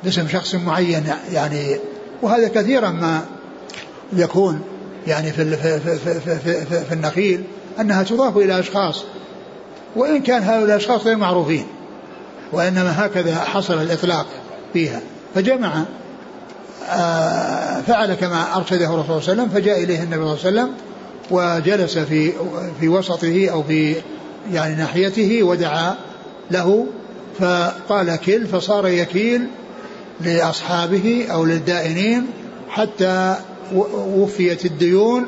باسم شخص معين يعني. وهذا كثيرا ما يكون يعني في في في في, في, في, النخيل أنها تضاف إلى أشخاص. وإن كان هؤلاء الأشخاص غير معروفين وإنما هكذا حصل الإطلاق فيها. فجمع فعل كما أرشده الرسول صلى الله عليه وسلم فجاء إليه النبي صلى الله عليه وسلم وجلس في في وسطه أو في يعني ناحيته ودعا له فقال كل فصار يكيل لأصحابه أو للدائنين حتى وفيت الديون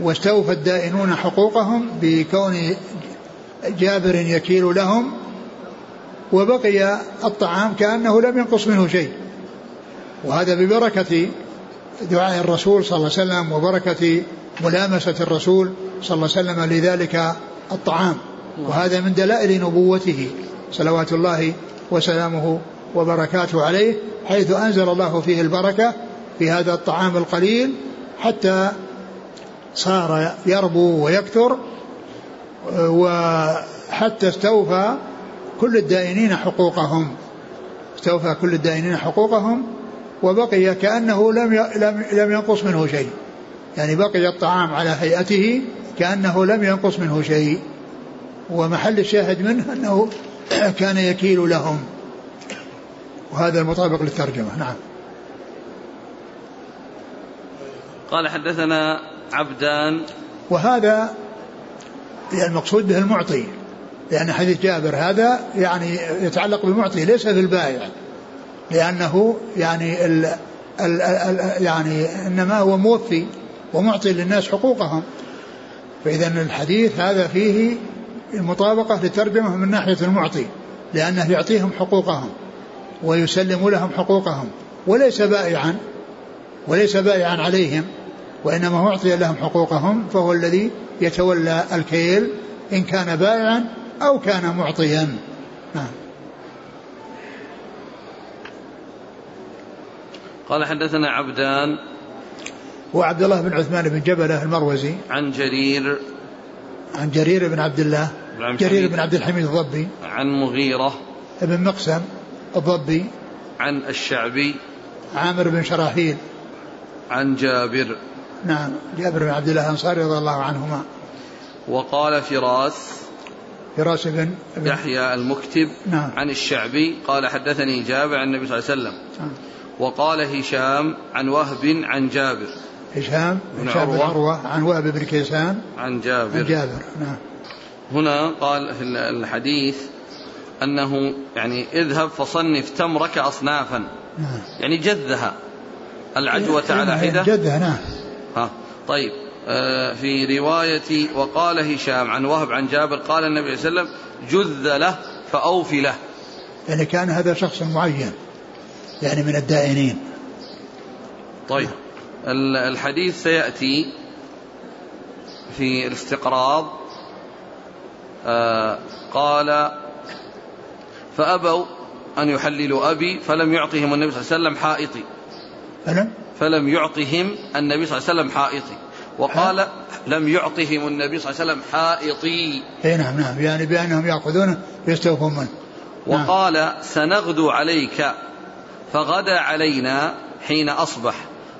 واستوفى الدائنون حقوقهم بكون جابر يكيل لهم وبقي الطعام كأنه لم ينقص منه شيء. وهذا ببركة دعاء الرسول صلى الله عليه وسلم وبركة ملامسة الرسول صلى الله عليه وسلم لذلك الطعام. وهذا من دلائل نبوته صلوات الله وسلامه وبركاته عليه حيث أنزل الله فيه البركة في هذا الطعام القليل حتى صار يربو ويكثر وحتى استوفى كل الدائنين حقوقهم. استوفى كل الدائنين حقوقهم وبقي كأنه لم لم لم ينقص منه شيء. يعني بقي الطعام على هيئته كأنه لم ينقص منه شيء. ومحل الشاهد منه أنه كان يكيل لهم. وهذا المطابق للترجمة. نعم. قال حدثنا عبدان. وهذا يعني المقصود به المعطي. لأن حديث جابر هذا يعني يتعلق بالمعطي ليس بالبائع. لأنه يعني ال ال ال يعني إنما هو موفي ومعطي للناس حقوقهم. فإذا الحديث هذا فيه المطابقة للترجمة من ناحية المعطي لأنه يعطيهم حقوقهم ويسلم لهم حقوقهم وليس بائعا وليس بائعا عليهم وإنما هو أعطي لهم حقوقهم فهو الذي يتولى الكيل إن كان بائعا أو كان معطيا. نعم. قال حدثنا عبدان وعبد الله بن عثمان بن جبلة المروزي. عن جرير عن جرير بن عبد الله. جرير بن عبد الحميد الضبي. عن مغيرة بن مقسم الضبي. عن الشعبي. عامر بن شراحيل. عن جابر. نعم جابر بن عبد الله الأنصاري رضي الله عنهما. وقال فراس فراس بن, يحيى المكتب نعم. عن الشعبي قال حدثني جابر عن النبي صلى الله عليه وسلم. نعم. وقال هشام عن وهب عن جابر. هشام بن عروة, عروة عن وهب بن كيسان عن جابر عن جابر. نعم. هنا قال في الحديث أنه يعني اذهب فصنف تمرك أصنافا. نعم. يعني جذها العجوة على نعم، حدة جذها نعم. ها طيب. آه في رواية وقال هشام عن وهب عن جابر قال النبي صلى الله عليه وسلم جذ له فأوفي له. يعني كان هذا شخص معين. يعني من الدائنين. طيب. الحديث سيأتي في الاستقراض. آه قال فأبوا أن يحللوا أبي فلم يعطهم النبي صلى الله عليه وسلم حائطي. فلم؟ فلم يعطهم النبي صلى الله عليه وسلم حائطي. وقال لم يعطهم النبي صلى الله عليه وسلم حائطي. اي نعم نعم. يعني بأنهم يأخذونه ويستوفون منه. نعم. وقال سنغدو عليك. فغدا علينا حين أصبح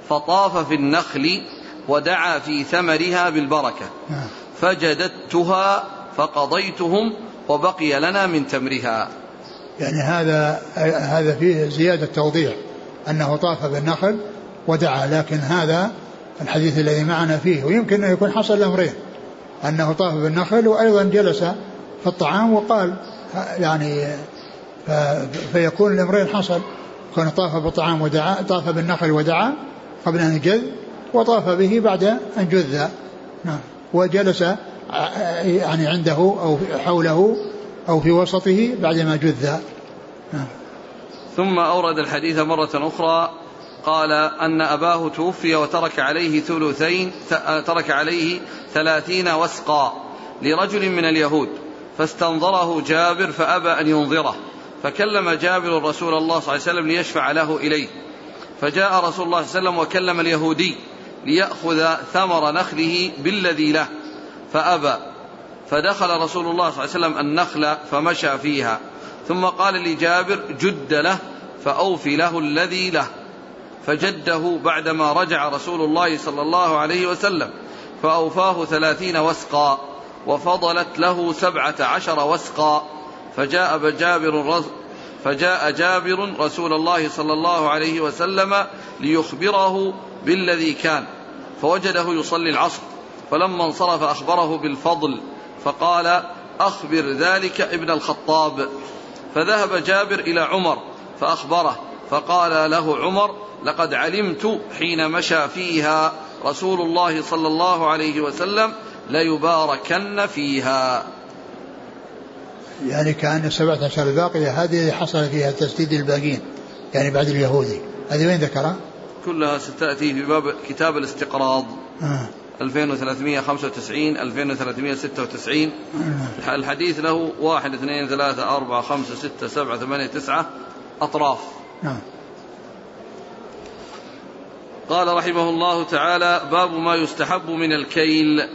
فطاف في النخل ودعا في ثمرها بالبركة نعم. فجددتها فقضيتهم وبقي لنا من تمرها يعني هذا هذا فيه زيادة توضيح أنه طاف بالنخل ودعا لكن هذا الحديث الذي معنا فيه ويمكن أن يكون حصل الأمرين أنه طاف بالنخل وأيضا جلس في الطعام وقال يعني فيكون الأمرين حصل كان طاف بالطعام ودعا طاف بالنخل ودعا قبل أن يجذ وطاف به بعد أن جذ نعم. وجلس يعني عنده أو حوله أو في وسطه بعدما جذ نعم. ثم أورد الحديث مرة أخرى قال أن أباه توفي وترك عليه ثلثين ترك عليه ثلاثين وسقا لرجل من اليهود فاستنظره جابر فأبى أن ينظره. فكلم جابر رسول الله صلى الله عليه وسلم ليشفع له إليه. فجاء رسول الله صلى الله عليه وسلم وكلم اليهودي ليأخذ ثمر نخله بالذي له. فأبى. فدخل رسول الله صلى الله عليه وسلم النخل فمشى فيها. ثم قال لجابر جد له فأوفي له الذي له. فجده بعدما رجع رسول الله صلى الله عليه وسلم فأوفاه ثلاثين وسقا وفضلت له سبعة عشر وسقا فجاء جابر فجاء جابر رسول الله صلى الله عليه وسلم ليخبره بالذي كان فوجده يصلي العصر فلما انصرف أخبره بالفضل فقال أخبر ذلك ابن الخطاب. فذهب جابر إلى عمر فأخبره فقال له عمر لقد علمت حين مشى فيها رسول الله صلى الله عليه وسلم ليباركن فيها. يعني كأن السبعة عشر الباقية هذه حصل فيها تسديد الباقين يعني بعد اليهودي هذه وين ذكرها؟ كلها ستأتي في باب كتاب الاستقراض آه. 2395 2396 آه. الحديث له واحد اثنين ثلاثة أربعة خمسة ستة سبعة ثمانية تسعة أطراف نعم قال رحمه الله تعالى باب ما يستحب من الكيل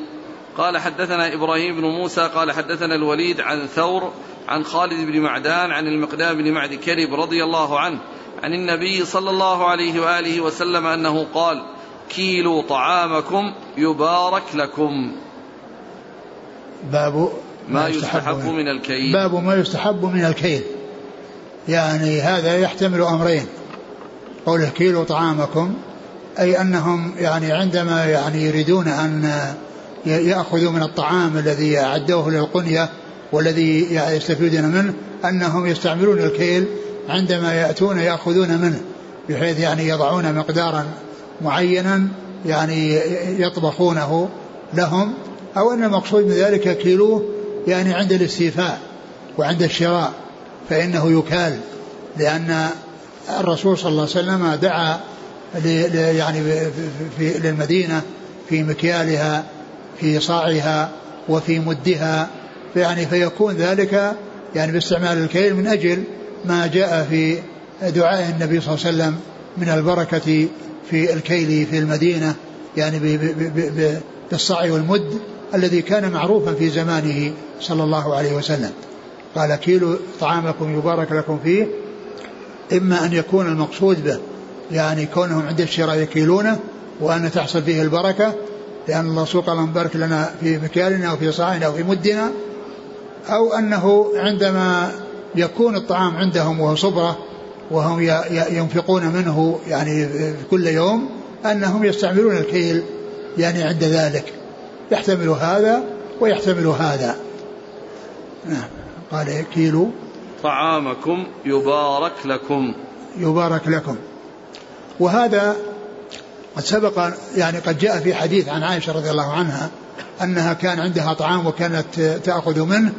قال حدثنا إبراهيم بن موسى قال حدثنا الوليد عن ثور عن خالد بن معدان عن المقدام بن معد كرب رضي الله عنه عن النبي صلى الله عليه وآله وسلم أنه قال كيلوا طعامكم يبارك لكم. باب ما يستحب من, الكيل. باب ما يستحب من الكيل. يعني هذا يحتمل أمرين. قوله كيلوا طعامكم أي أنهم يعني عندما يعني يريدون أن يأخذوا من الطعام الذي أعدوه للقنية والذي يستفيدون منه أنهم يستعملون الكيل عندما يأتون يأخذون منه بحيث يعني يضعون مقدارا معينا يعني يطبخونه لهم أو أن المقصود من ذلك كيلوه يعني عند الاستيفاء وعند الشراء فإنه يكال لأن الرسول صلى الله عليه وسلم دعا يعني في للمدينة في مكيالها في صاعها وفي مدها يعني فيكون ذلك يعني باستعمال الكيل من أجل ما جاء في دعاء النبي صلى الله عليه وسلم من البركة في الكيل في المدينة يعني بالصاع والمد الذي كان معروفا في زمانه صلى الله عليه وسلم. قال كيلو طعامكم يبارك لكم فيه إما أن يكون المقصود به يعني كونهم عند الشراء يكيلونه وأن تحصل فيه البركة لأن الله سوق اللهم بارك لنا في مكيالنا وفي صاعنا وفي مدنا أو أنه عندما يكون الطعام عندهم وهو صبرة وهم ينفقون منه يعني كل يوم أنهم يستعملون الكيل يعني عند ذلك. يحتمل هذا ويحتمل هذا. نعم. قال كيلو. طعامكم يبارك لكم. يبارك لكم. وهذا قد سبق يعني قد جاء في حديث عن عائشة رضي الله عنها أنها كان عندها طعام وكانت تأخذ منه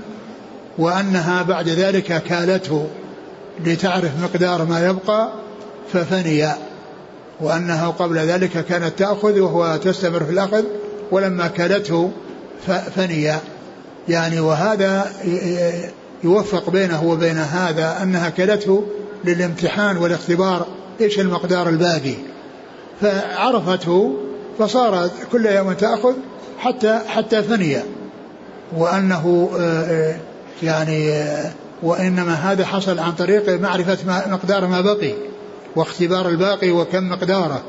وأنها بعد ذلك كالته لتعرف مقدار ما يبقى ففني وأنها قبل ذلك كانت تأخذ وهو تستمر في الأخذ ولما كالته فني يعني وهذا يوفق بينه وبين هذا أنها كالته للامتحان والاختبار إيش المقدار الباقي؟ فعرفته فصار كل يوم تأخذ حتى حتى فني وأنه آه، آه، يعني آه، وإنما هذا حصل عن طريق معرفة مقدار ما بقي واختبار الباقي وكم مقداره.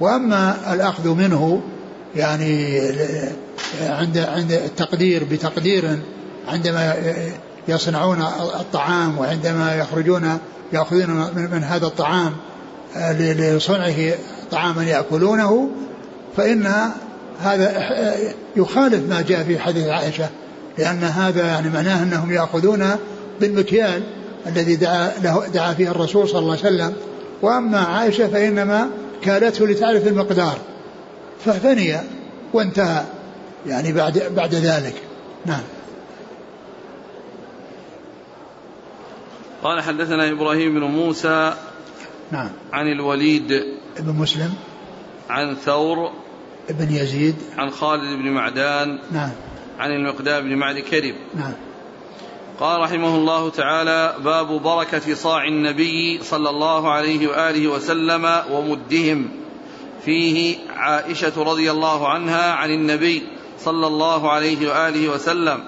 وأما الأخذ منه يعني عند عند التقدير بتقدير عندما يصنعون الطعام وعندما يخرجون يأخذون من هذا الطعام لصنعه طعاما يأكلونه فإن هذا يخالف ما جاء في حديث عائشة لأن هذا يعني معناه أنهم يأخذون بالمكيال الذي دعا, له دعا فيه الرسول صلى الله عليه وسلم. وأما عائشة فإنما كالته لتعرف المقدار. ففني وانتهى يعني بعد بعد ذلك. نعم. قال حدثنا إبراهيم بن موسى نعم. عن الوليد ابن مسلم. عن ثور ابن يزيد. عن خالد بن معدان. نعم. عن المقدام بن معد كرب. نعم. قال رحمه الله تعالى باب بركة صاع النبي صلى الله عليه وآله وسلم ومدهم فيه عائشة رضي الله عنها عن النبي صلى الله عليه وآله وسلم.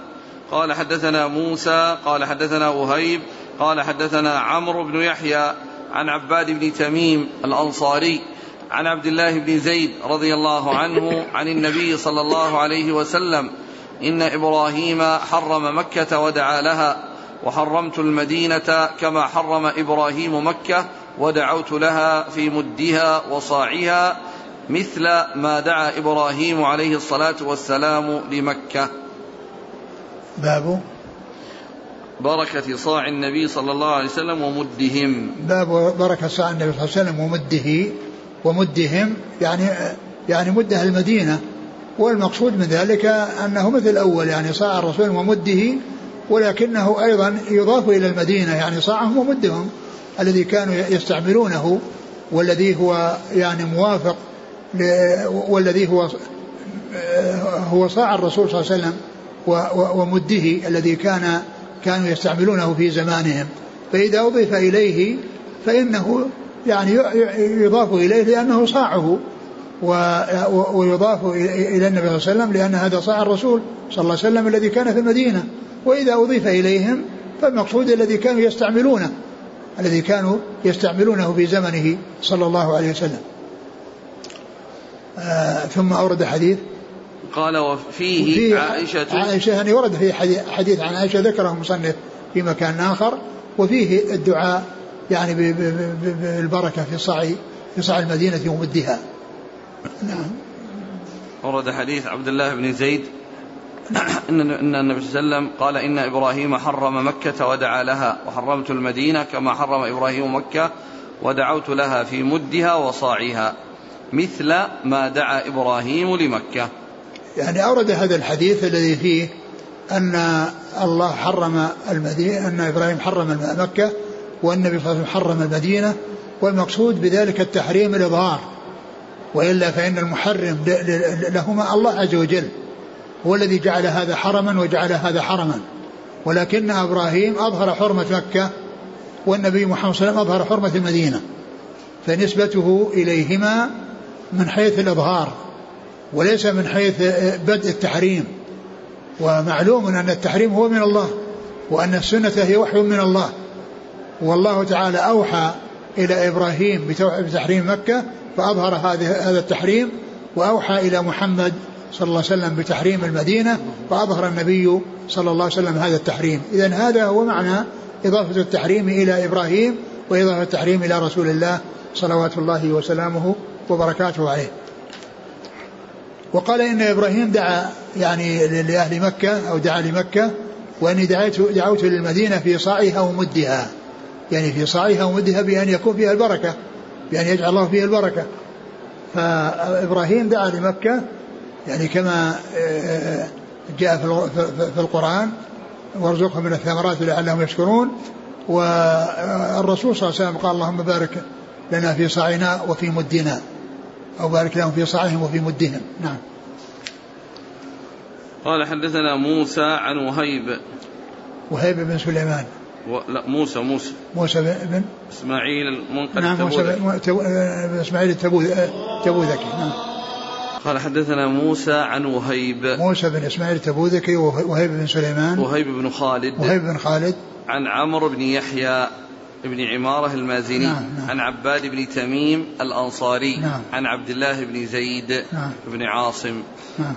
قال حدثنا موسى قال حدثنا وهيب قال حدثنا عمرو بن يحيى. عن عباد بن تميم الأنصاري عن عبد الله بن زيد رضي الله عنه عن النبي صلى الله عليه وسلم إن إبراهيم حرم مكة ودعا لها وحرمت المدينة كما حرم إبراهيم مكة ودعوت لها في مدها وصاعها مثل ما دعا إبراهيم عليه الصلاة والسلام لمكة. باب بركة صاع النبي صلى الله عليه وسلم ومدهم باب بركة صاع النبي صلى الله عليه وسلم ومده. ومدهم يعني يعني مده المدينة. والمقصود من ذلك أنه مثل الأول يعني صاع الرسول ومده ولكنه أيضا يضاف إلى المدينة يعني صاعهم ومدهم الذي كانوا يستعملونه والذي هو يعني موافق والذي هو هو صاع الرسول صلى الله عليه وسلم ومده الذي كان كانوا يستعملونه في زمانهم. فإذا أضيف إليه فإنه يعني يضاف إليه لأنه صاعه. ويضاف إلى النبي صلى الله عليه وسلم لأن هذا صاع الرسول صلى الله عليه وسلم الذي كان في المدينة. وإذا أضيف إليهم فالمقصود الذي كانوا يستعملونه الذي كانوا يستعملونه في زمنه صلى الله عليه وسلم. آه ثم أورد حديث قال وفيه فيه عائشة عائشة يعني ورد فيه حديث عن عائشة ذكره المصنف في مكان آخر وفيه الدعاء يعني بالبركة في صاع في صاع المدينة ومدها نعم ورد حديث عبد الله بن زيد ان النبي صلى الله عليه وسلم قال إن إبراهيم حرم مكة ودعا لها وحرمت المدينة كما حرم إبراهيم مكة ودعوت لها في مدها وصاعها مثل ما دعا إبراهيم لمكة. يعني أورد هذا الحديث الذي فيه أن الله حرم المدينة أن إبراهيم حرم مكة والنبي صلى الله عليه وسلم حرم المدينة والمقصود بذلك التحريم الإظهار. وإلا فإن المحرم لهما الله عز وجل هو الذي جعل هذا حرما وجعل هذا حرما. ولكن إبراهيم أظهر حرمة مكة والنبي محمد صلى الله عليه وسلم أظهر حرمة المدينة. فنسبته إليهما من حيث الإظهار. وليس من حيث بدء التحريم. ومعلوم أن التحريم هو من الله وأن السنة هي وحي من الله. والله تعالى أوحى إلى إبراهيم بتحريم مكة فأظهر هذا التحريم وأوحى إلى محمد صلى الله عليه وسلم بتحريم المدينة فأظهر النبي صلى الله عليه وسلم هذا التحريم. إذا هذا هو معنى إضافة التحريم إلى إبراهيم وإضافة التحريم إلى رسول الله صلوات الله وسلامه وبركاته عليه. وقال إن إبراهيم دعا يعني لأهل مكة أو دعا لمكة وأني دعيت دعوت للمدينة في صاعها ومدها. يعني في صاعها ومدها بأن يكون فيها البركة بأن يجعل الله فيها البركة. فإبراهيم دعا لمكة يعني كما آه، جاء في القرآن وارزقهم من الثمرات لعلهم يشكرون. والرسول صلى الله عليه وسلم قال اللهم بارك لنا في صاعنا وفي مدنا. أو بارك لهم في صاعهم وفي مدهم. نعم. قال حدثنا موسى عن وهيب. وهيب بن سليمان. و... لا موسى موسى. موسى بن إسماعيل المنقذ نعم موسى بن إسماعيل التبوذكي نعم. قال حدثنا موسى عن وهيب. موسى بن إسماعيل التبوذكي وهيب بن سليمان. وهيب بن خالد. وهيب بن خالد. عن عمرو بن يحيى. بن عمارة المازني نعم نعم. عن عباد بن تميم الأنصاري نعم. عن عبد الله بن زيد نعم. بن عاصم. نعم.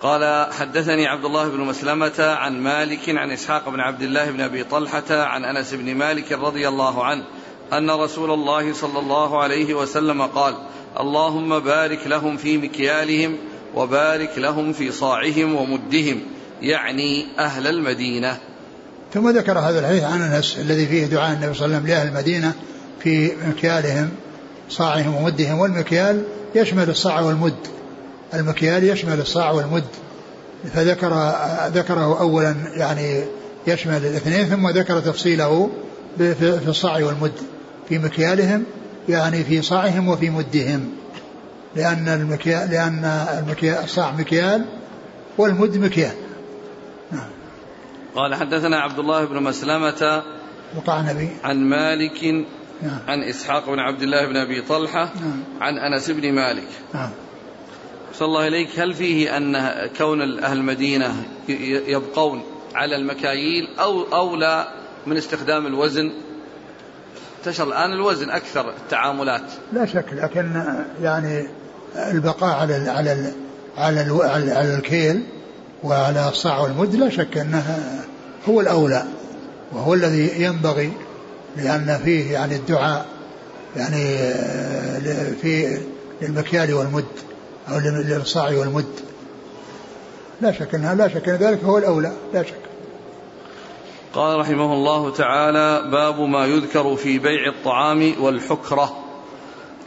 قال حدثني عبد الله بن مسلمة عن مالك عن إسحاق بن عبد الله بن أبي طلحة عن أنس بن مالك رضي الله عنه أن رسول الله صلى الله عليه وسلم قال اللهم بارك لهم في مكيالهم وبارك لهم في صاعهم ومدهم يعني أهل المدينة. ثم ذكر هذا الحديث عن أنس الذي فيه دعاء النبي صلى الله عليه وسلم لأهل المدينة في مكيالهم صاعهم ومدهم والمكيال يشمل الصاع والمد. المكيال يشمل الصاع والمد. فذكر ذكره أولا يعني يشمل الاثنين ثم ذكر تفصيله في الصاع والمد. في مكيالهم يعني في صاعهم وفي مدهم. لأن المكيال لأن المكيال الصاع مكيال والمد مكيال. نعم. قال حدثنا عبد الله بن مسلمة وقع النبي عن مالك نعم. عن إسحاق بن عبد الله بن أبي طلحة نعم. عن أنس بن مالك نعم. صلى الله إليك هل فيه أن كون أهل المدينة يبقون على المكاييل أو أولى من استخدام الوزن انتشر الآن الوزن أكثر التعاملات لا شك لكن يعني البقاء على ال على ال على ال على الكيل وعلى الصاع والمد لا شك أنها هو الأولى وهو الذي ينبغي لأن فيه يعني الدعاء يعني في للمكيال والمد أو للصاع والمد. لا شك أنها لا شك أن ذلك هو الأولى لا شك. قال رحمه الله تعالى باب ما يذكر في بيع الطعام والحكرة.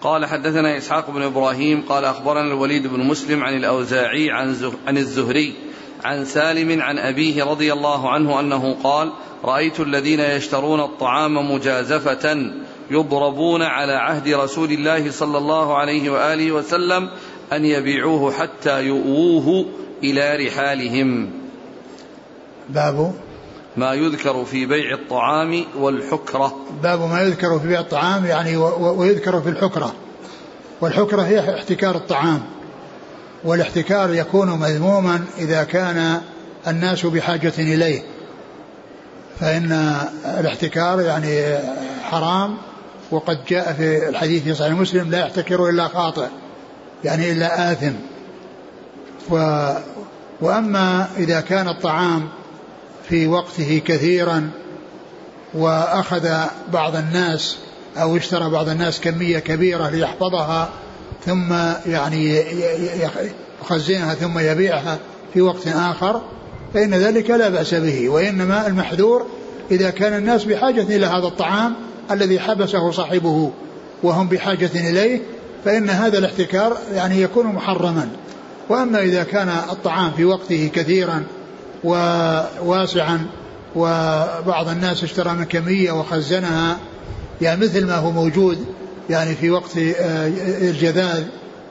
قال حدثنا إسحاق بن إبراهيم قال أخبرنا الوليد بن مسلم عن الأوزاعي عن, عن الزهري عن سالم عن أبيه رضي الله عنه أنه قال رأيت الذين يشترون الطعام مجازفة يضربون على عهد رسول الله صلى الله عليه وآله وسلم أن يبيعوه حتى يؤووه إلى رحالهم. باب ما يذكر في بيع الطعام والحكرة. باب ما يذكر في بيع الطعام يعني ويذكر في الحكرة. والحكرة هي احتكار الطعام. والاحتكار يكون مذموما إذا كان الناس بحاجة إليه. فإن الاحتكار يعني حرام وقد جاء في الحديث في صحيح مسلم لا يحتكر إلا خاطئ يعني إلا آثم. و وأما إذا كان الطعام في وقته كثيرا وأخذ بعض الناس أو اشترى بعض الناس كمية كبيرة ليحفظها ثم يعني يخزنها ثم يبيعها في وقت آخر فإن ذلك لا بأس به وإنما المحذور إذا كان الناس بحاجة إلى هذا الطعام الذي حبسه صاحبه وهم بحاجة إليه فإن هذا الاحتكار يعني يكون محرما. وأما إذا كان الطعام في وقته كثيرا وواسعا وبعض الناس اشترى من كمية وخزنها يعني مثل ما هو موجود يعني في وقت آه، الجذاذ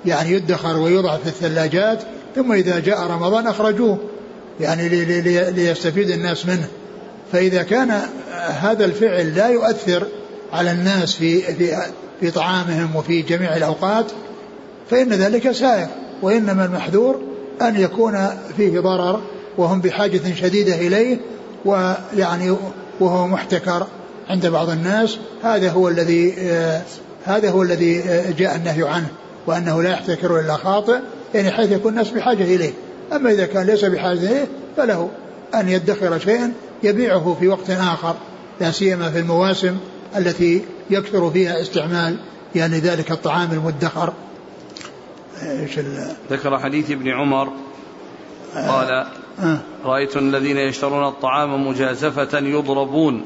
يعني يدخر ويوضع في الثلاجات ثم إذا جاء رمضان أخرجوه يعني ليستفيد الناس منه. فإذا كان هذا الفعل لا يؤثر على الناس في في في طعامهم وفي جميع الأوقات فإن ذلك سائر وإنما المحذور أن يكون فيه ضرر وهم بحاجة شديدة إليه ويعني وهو محتكر عند بعض الناس. هذا هو الذي آه هذا هو الذي آه جاء النهي عنه وأنه لا يحتكر إلا خاطئ يعني حيث يكون الناس بحاجة إليه. أما إذا كان ليس بحاجة إليه فله أن يدخر شيئا يبيعه في وقت آخر لا سيما في المواسم التي يكثر فيها استعمال يعني ذلك الطعام المدخر. إيش ذكر حديث ابن عمر قال آه. رأيت الذين يشترون الطعام مجازفة يضربون.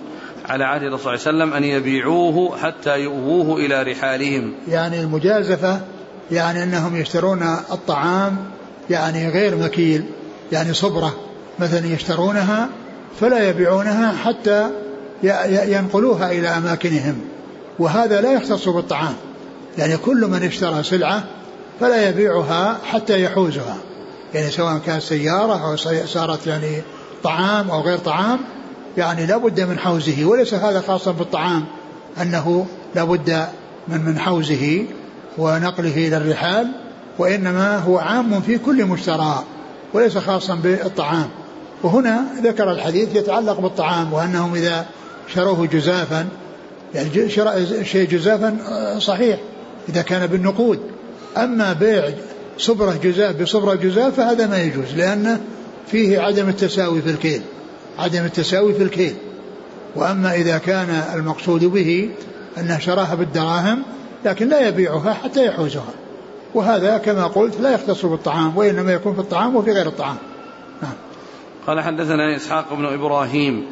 على عهد الرسول صلى الله عليه وسلم أن يبيعوه حتى يؤووه إلى رحالهم. يعني المجازفة يعني أنهم يشترون الطعام يعني غير مكيل يعني صبرة. مثلا يشترونها فلا يبيعونها حتى ينقلوها إلى أماكنهم. وهذا لا يختص بالطعام. يعني كل من اشترى سلعة فلا يبيعها حتى يحوزها. يعني سواء كانت سيارة أو صارت يعني طعام أو غير طعام يعني لا بد من حوزه وليس هذا خاصا بالطعام أنه لا بد من من حوزه ونقله إلى الرحال وإنما هو عام في كل مشترى وليس خاصا بالطعام. وهنا ذكر الحديث يتعلق بالطعام وأنهم إذا شروه جزافا يعني شراء شيء جزافا آه، صحيح إذا كان بالنقود. أما بيع صبرة جزاف بصبرة جزاف فهذا ما يجوز لأنه فيه عدم التساوي في الكيل. عدم التساوي في الكيل. وأما إذا كان المقصود به أنه شراها بالدراهم لكن لا يبيعها حتى يحوزها. وهذا كما قلت لا يختص بالطعام وإنما يكون في الطعام وفي غير الطعام. نعم. قال حدثنا إسحاق بن إبراهيم.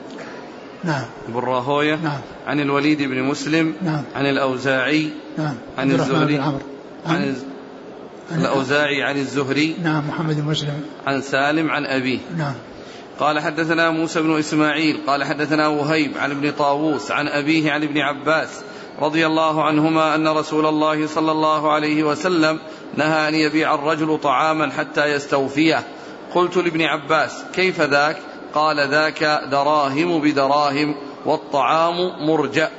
نعم. بن راهوية. نعم. عن الوليد بن مسلم. نعم. عن الأوزاعي. نعم. عن الزهري. عن, عن الأوزاعي عن الزهري. نعم محمد بن مسلم. عن سالم عن أبيه. نعم. قال حدثنا موسى بن إسماعيل قال حدثنا وهيب عن ابن طاووس عن أبيه عن ابن عباس رضي الله عنهما أن رسول الله صلى الله عليه وسلم نهى أن يبيع الرجل طعاما حتى يستوفيه. قلت لابن عباس كيف ذاك؟ قال ذاك دراهم بدراهم والطعام مرجأ.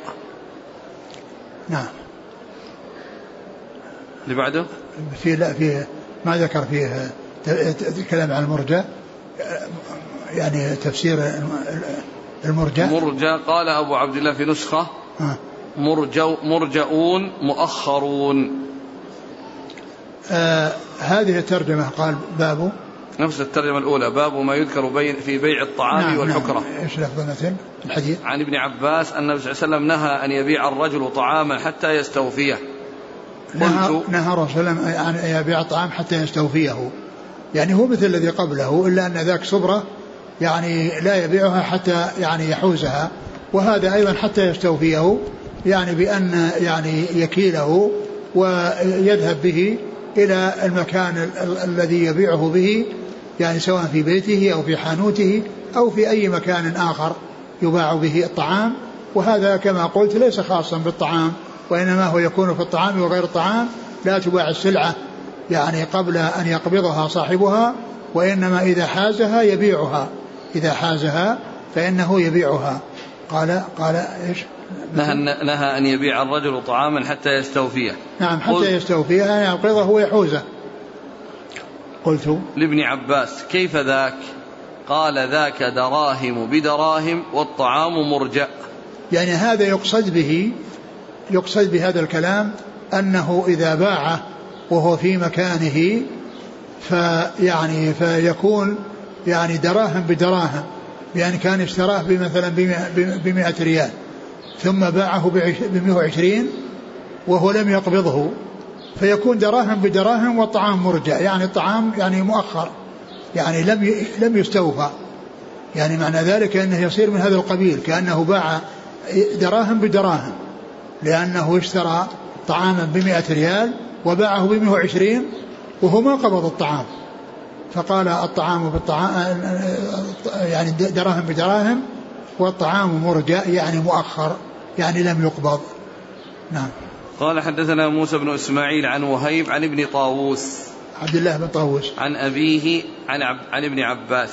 نعم. اللي بعده؟ في لا فيه ما ذكر فيه كلام عن المرجع يعني تفسير المرجع؟ مرجع قال أبو عبد الله في نسخة مرجو مرجؤون مؤخرون. آه هذه الترجمة قال باب نفس الترجمة الأولى باب ما يذكر بين في بيع الطعام نعم. والحكرة. نعم. لفظ الحديث؟ عن ابن عباس أن النبي صلى الله عليه وسلم نهى أن يبيع الرجل طعاما حتى يستوفيه. نهى نهى الرسول أن يبيع الطعام حتى يستوفيه. يعني هو مثل الذي قبله إلا أن ذاك صبرة يعني لا يبيعها حتى يعني يحوزها وهذا أيضا حتى يستوفيه يعني بأن يعني يكيله ويذهب به إلى المكان ال- الذي يبيعه به يعني سواء في بيته أو في حانوته أو في أي مكان آخر يباع به الطعام. وهذا كما قلت ليس خاصا بالطعام وإنما هو يكون في الطعام وغير الطعام. لا تباع السلعة يعني قبل أن يقبضها صاحبها وإنما إذا حازها يبيعها. إذا حازها فإنه يبيعها. قال قال إيش؟ نهى, نهى أن يبيع الرجل طعاما حتى يستوفيه. نعم حتى يستوفيه. يعني يقبضه ويحوزه. قلت لابن عباس كيف ذاك؟ قال ذاك دراهم بدراهم والطعام مرجأ يعني هذا يقصد به يقصد بهذا الكلام أنه إذا باع وهو في مكانه فيعني فيكون يعني دراهم بدراهم بأن كان اشتراه بمثلا بمئة ريال ثم باعه بمئة وعشرين وهو لم يقبضه فيكون دراهم بدراهم والطعام مرجع يعني الطعام يعني مؤخر يعني لم لم يستوفى. يعني معنى ذلك إنه يصير من هذا القبيل كأنه باع دراهم بدراهم لأنه اشترى طعاما بمئة ريال وباعه بمئة وعشرين وهو ما قبض الطعام. فقال الطعام بالطعام يعني دراهم بدراهم والطعام مرجع يعني مؤخر يعني لم يقبض. نعم. قال حدثنا موسى بن إسماعيل عن وهيب عن ابن طاووس. عبد الله بن طاووس. عن أبيه عن عب عن ابن عباس.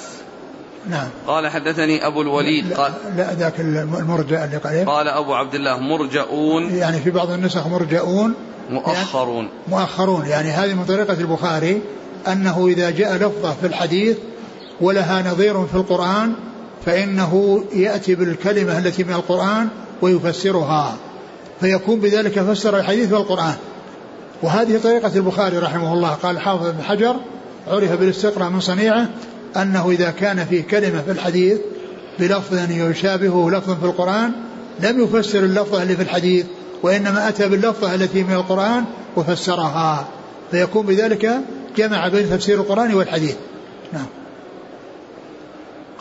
نعم. قال حدثني أبو الوليد قال لا ذاك المرجع اللي قال قال أبو عبد الله مرجؤون يعني في بعض النسخ مرجؤون مؤخرون. يعني مؤخرون يعني هذه من طريقة البخاري أنه إذا جاء لفظة في الحديث ولها نظير في القرآن فإنه يأتي بالكلمة التي من القرآن ويفسرها فيكون بذلك فسر الحديث والقرآن. وهذه طريقة البخاري رحمه الله قال حافظ بن حجر عرف بالاستقراء من صنيعه أنه إذا كان فيه كلمة في الحديث بلفظ يشابهه لفظ في القرآن لم يفسر اللفظة اللي في الحديث وإنما أتى باللفظة التي من القرآن وفسرها فيكون بذلك جمع بين تفسير القرآن والحديث. نعم.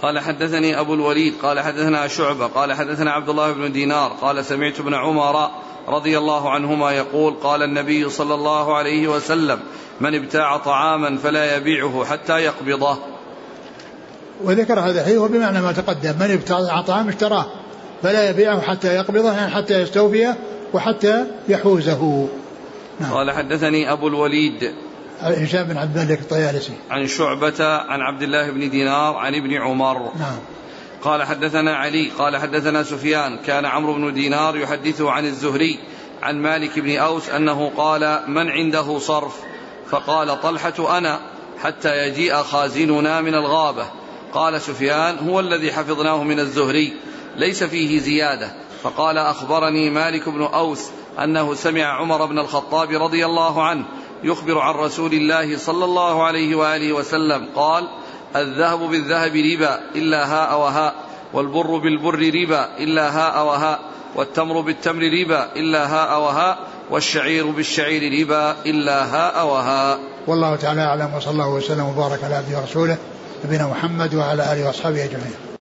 قال حدثني أبو الوليد قال حدثنا شعبة قال حدثنا عبد الله بن دينار قال سمعت ابن عمر رضي الله عنهما يقول قال النبي صلى الله عليه وسلم من ابتاع طعاما فلا يبيعه حتى يقبضه. وذكر هذا الحديث بمعنى ما تقدم من ابتاع طعام اشتراه فلا يبيعه حتى يقبضه يعني حتى يستوفيه وحتى يحوزه. نعم. قال حدثني أبو الوليد هشام بن عبد الملك الطيالسي. عن شعبة عن عبد الله بن دينار عن ابن عمر. نعم. قال حدثنا علي قال حدثنا سفيان كان عمرو بن دينار يحدثه عن الزهري عن مالك بن أوس أنه قال من عنده صرف؟ فقال طلحة أنا حتى يجيء خازننا من الغابة. قال سفيان هو الذي حفظناه من الزهري ليس فيه زيادة. فقال أخبرني مالك بن أوس أنه سمع عمر بن الخطاب رضي الله عنه يخبر عن رسول الله صلى الله عليه وآله وسلم قال الذهب بالذهب ربا إلا هاء وهاء والبر بالبر ربا إلا هاء وهاء والتمر بالتمر ربا إلا هاء وهاء والشعير بالشعير ربا إلا هاء وهاء والله تعالى أعلم وصلى الله وسلم وبارك على عبده ورسوله نبينا محمد وعلى آله وأصحابه أجمعين.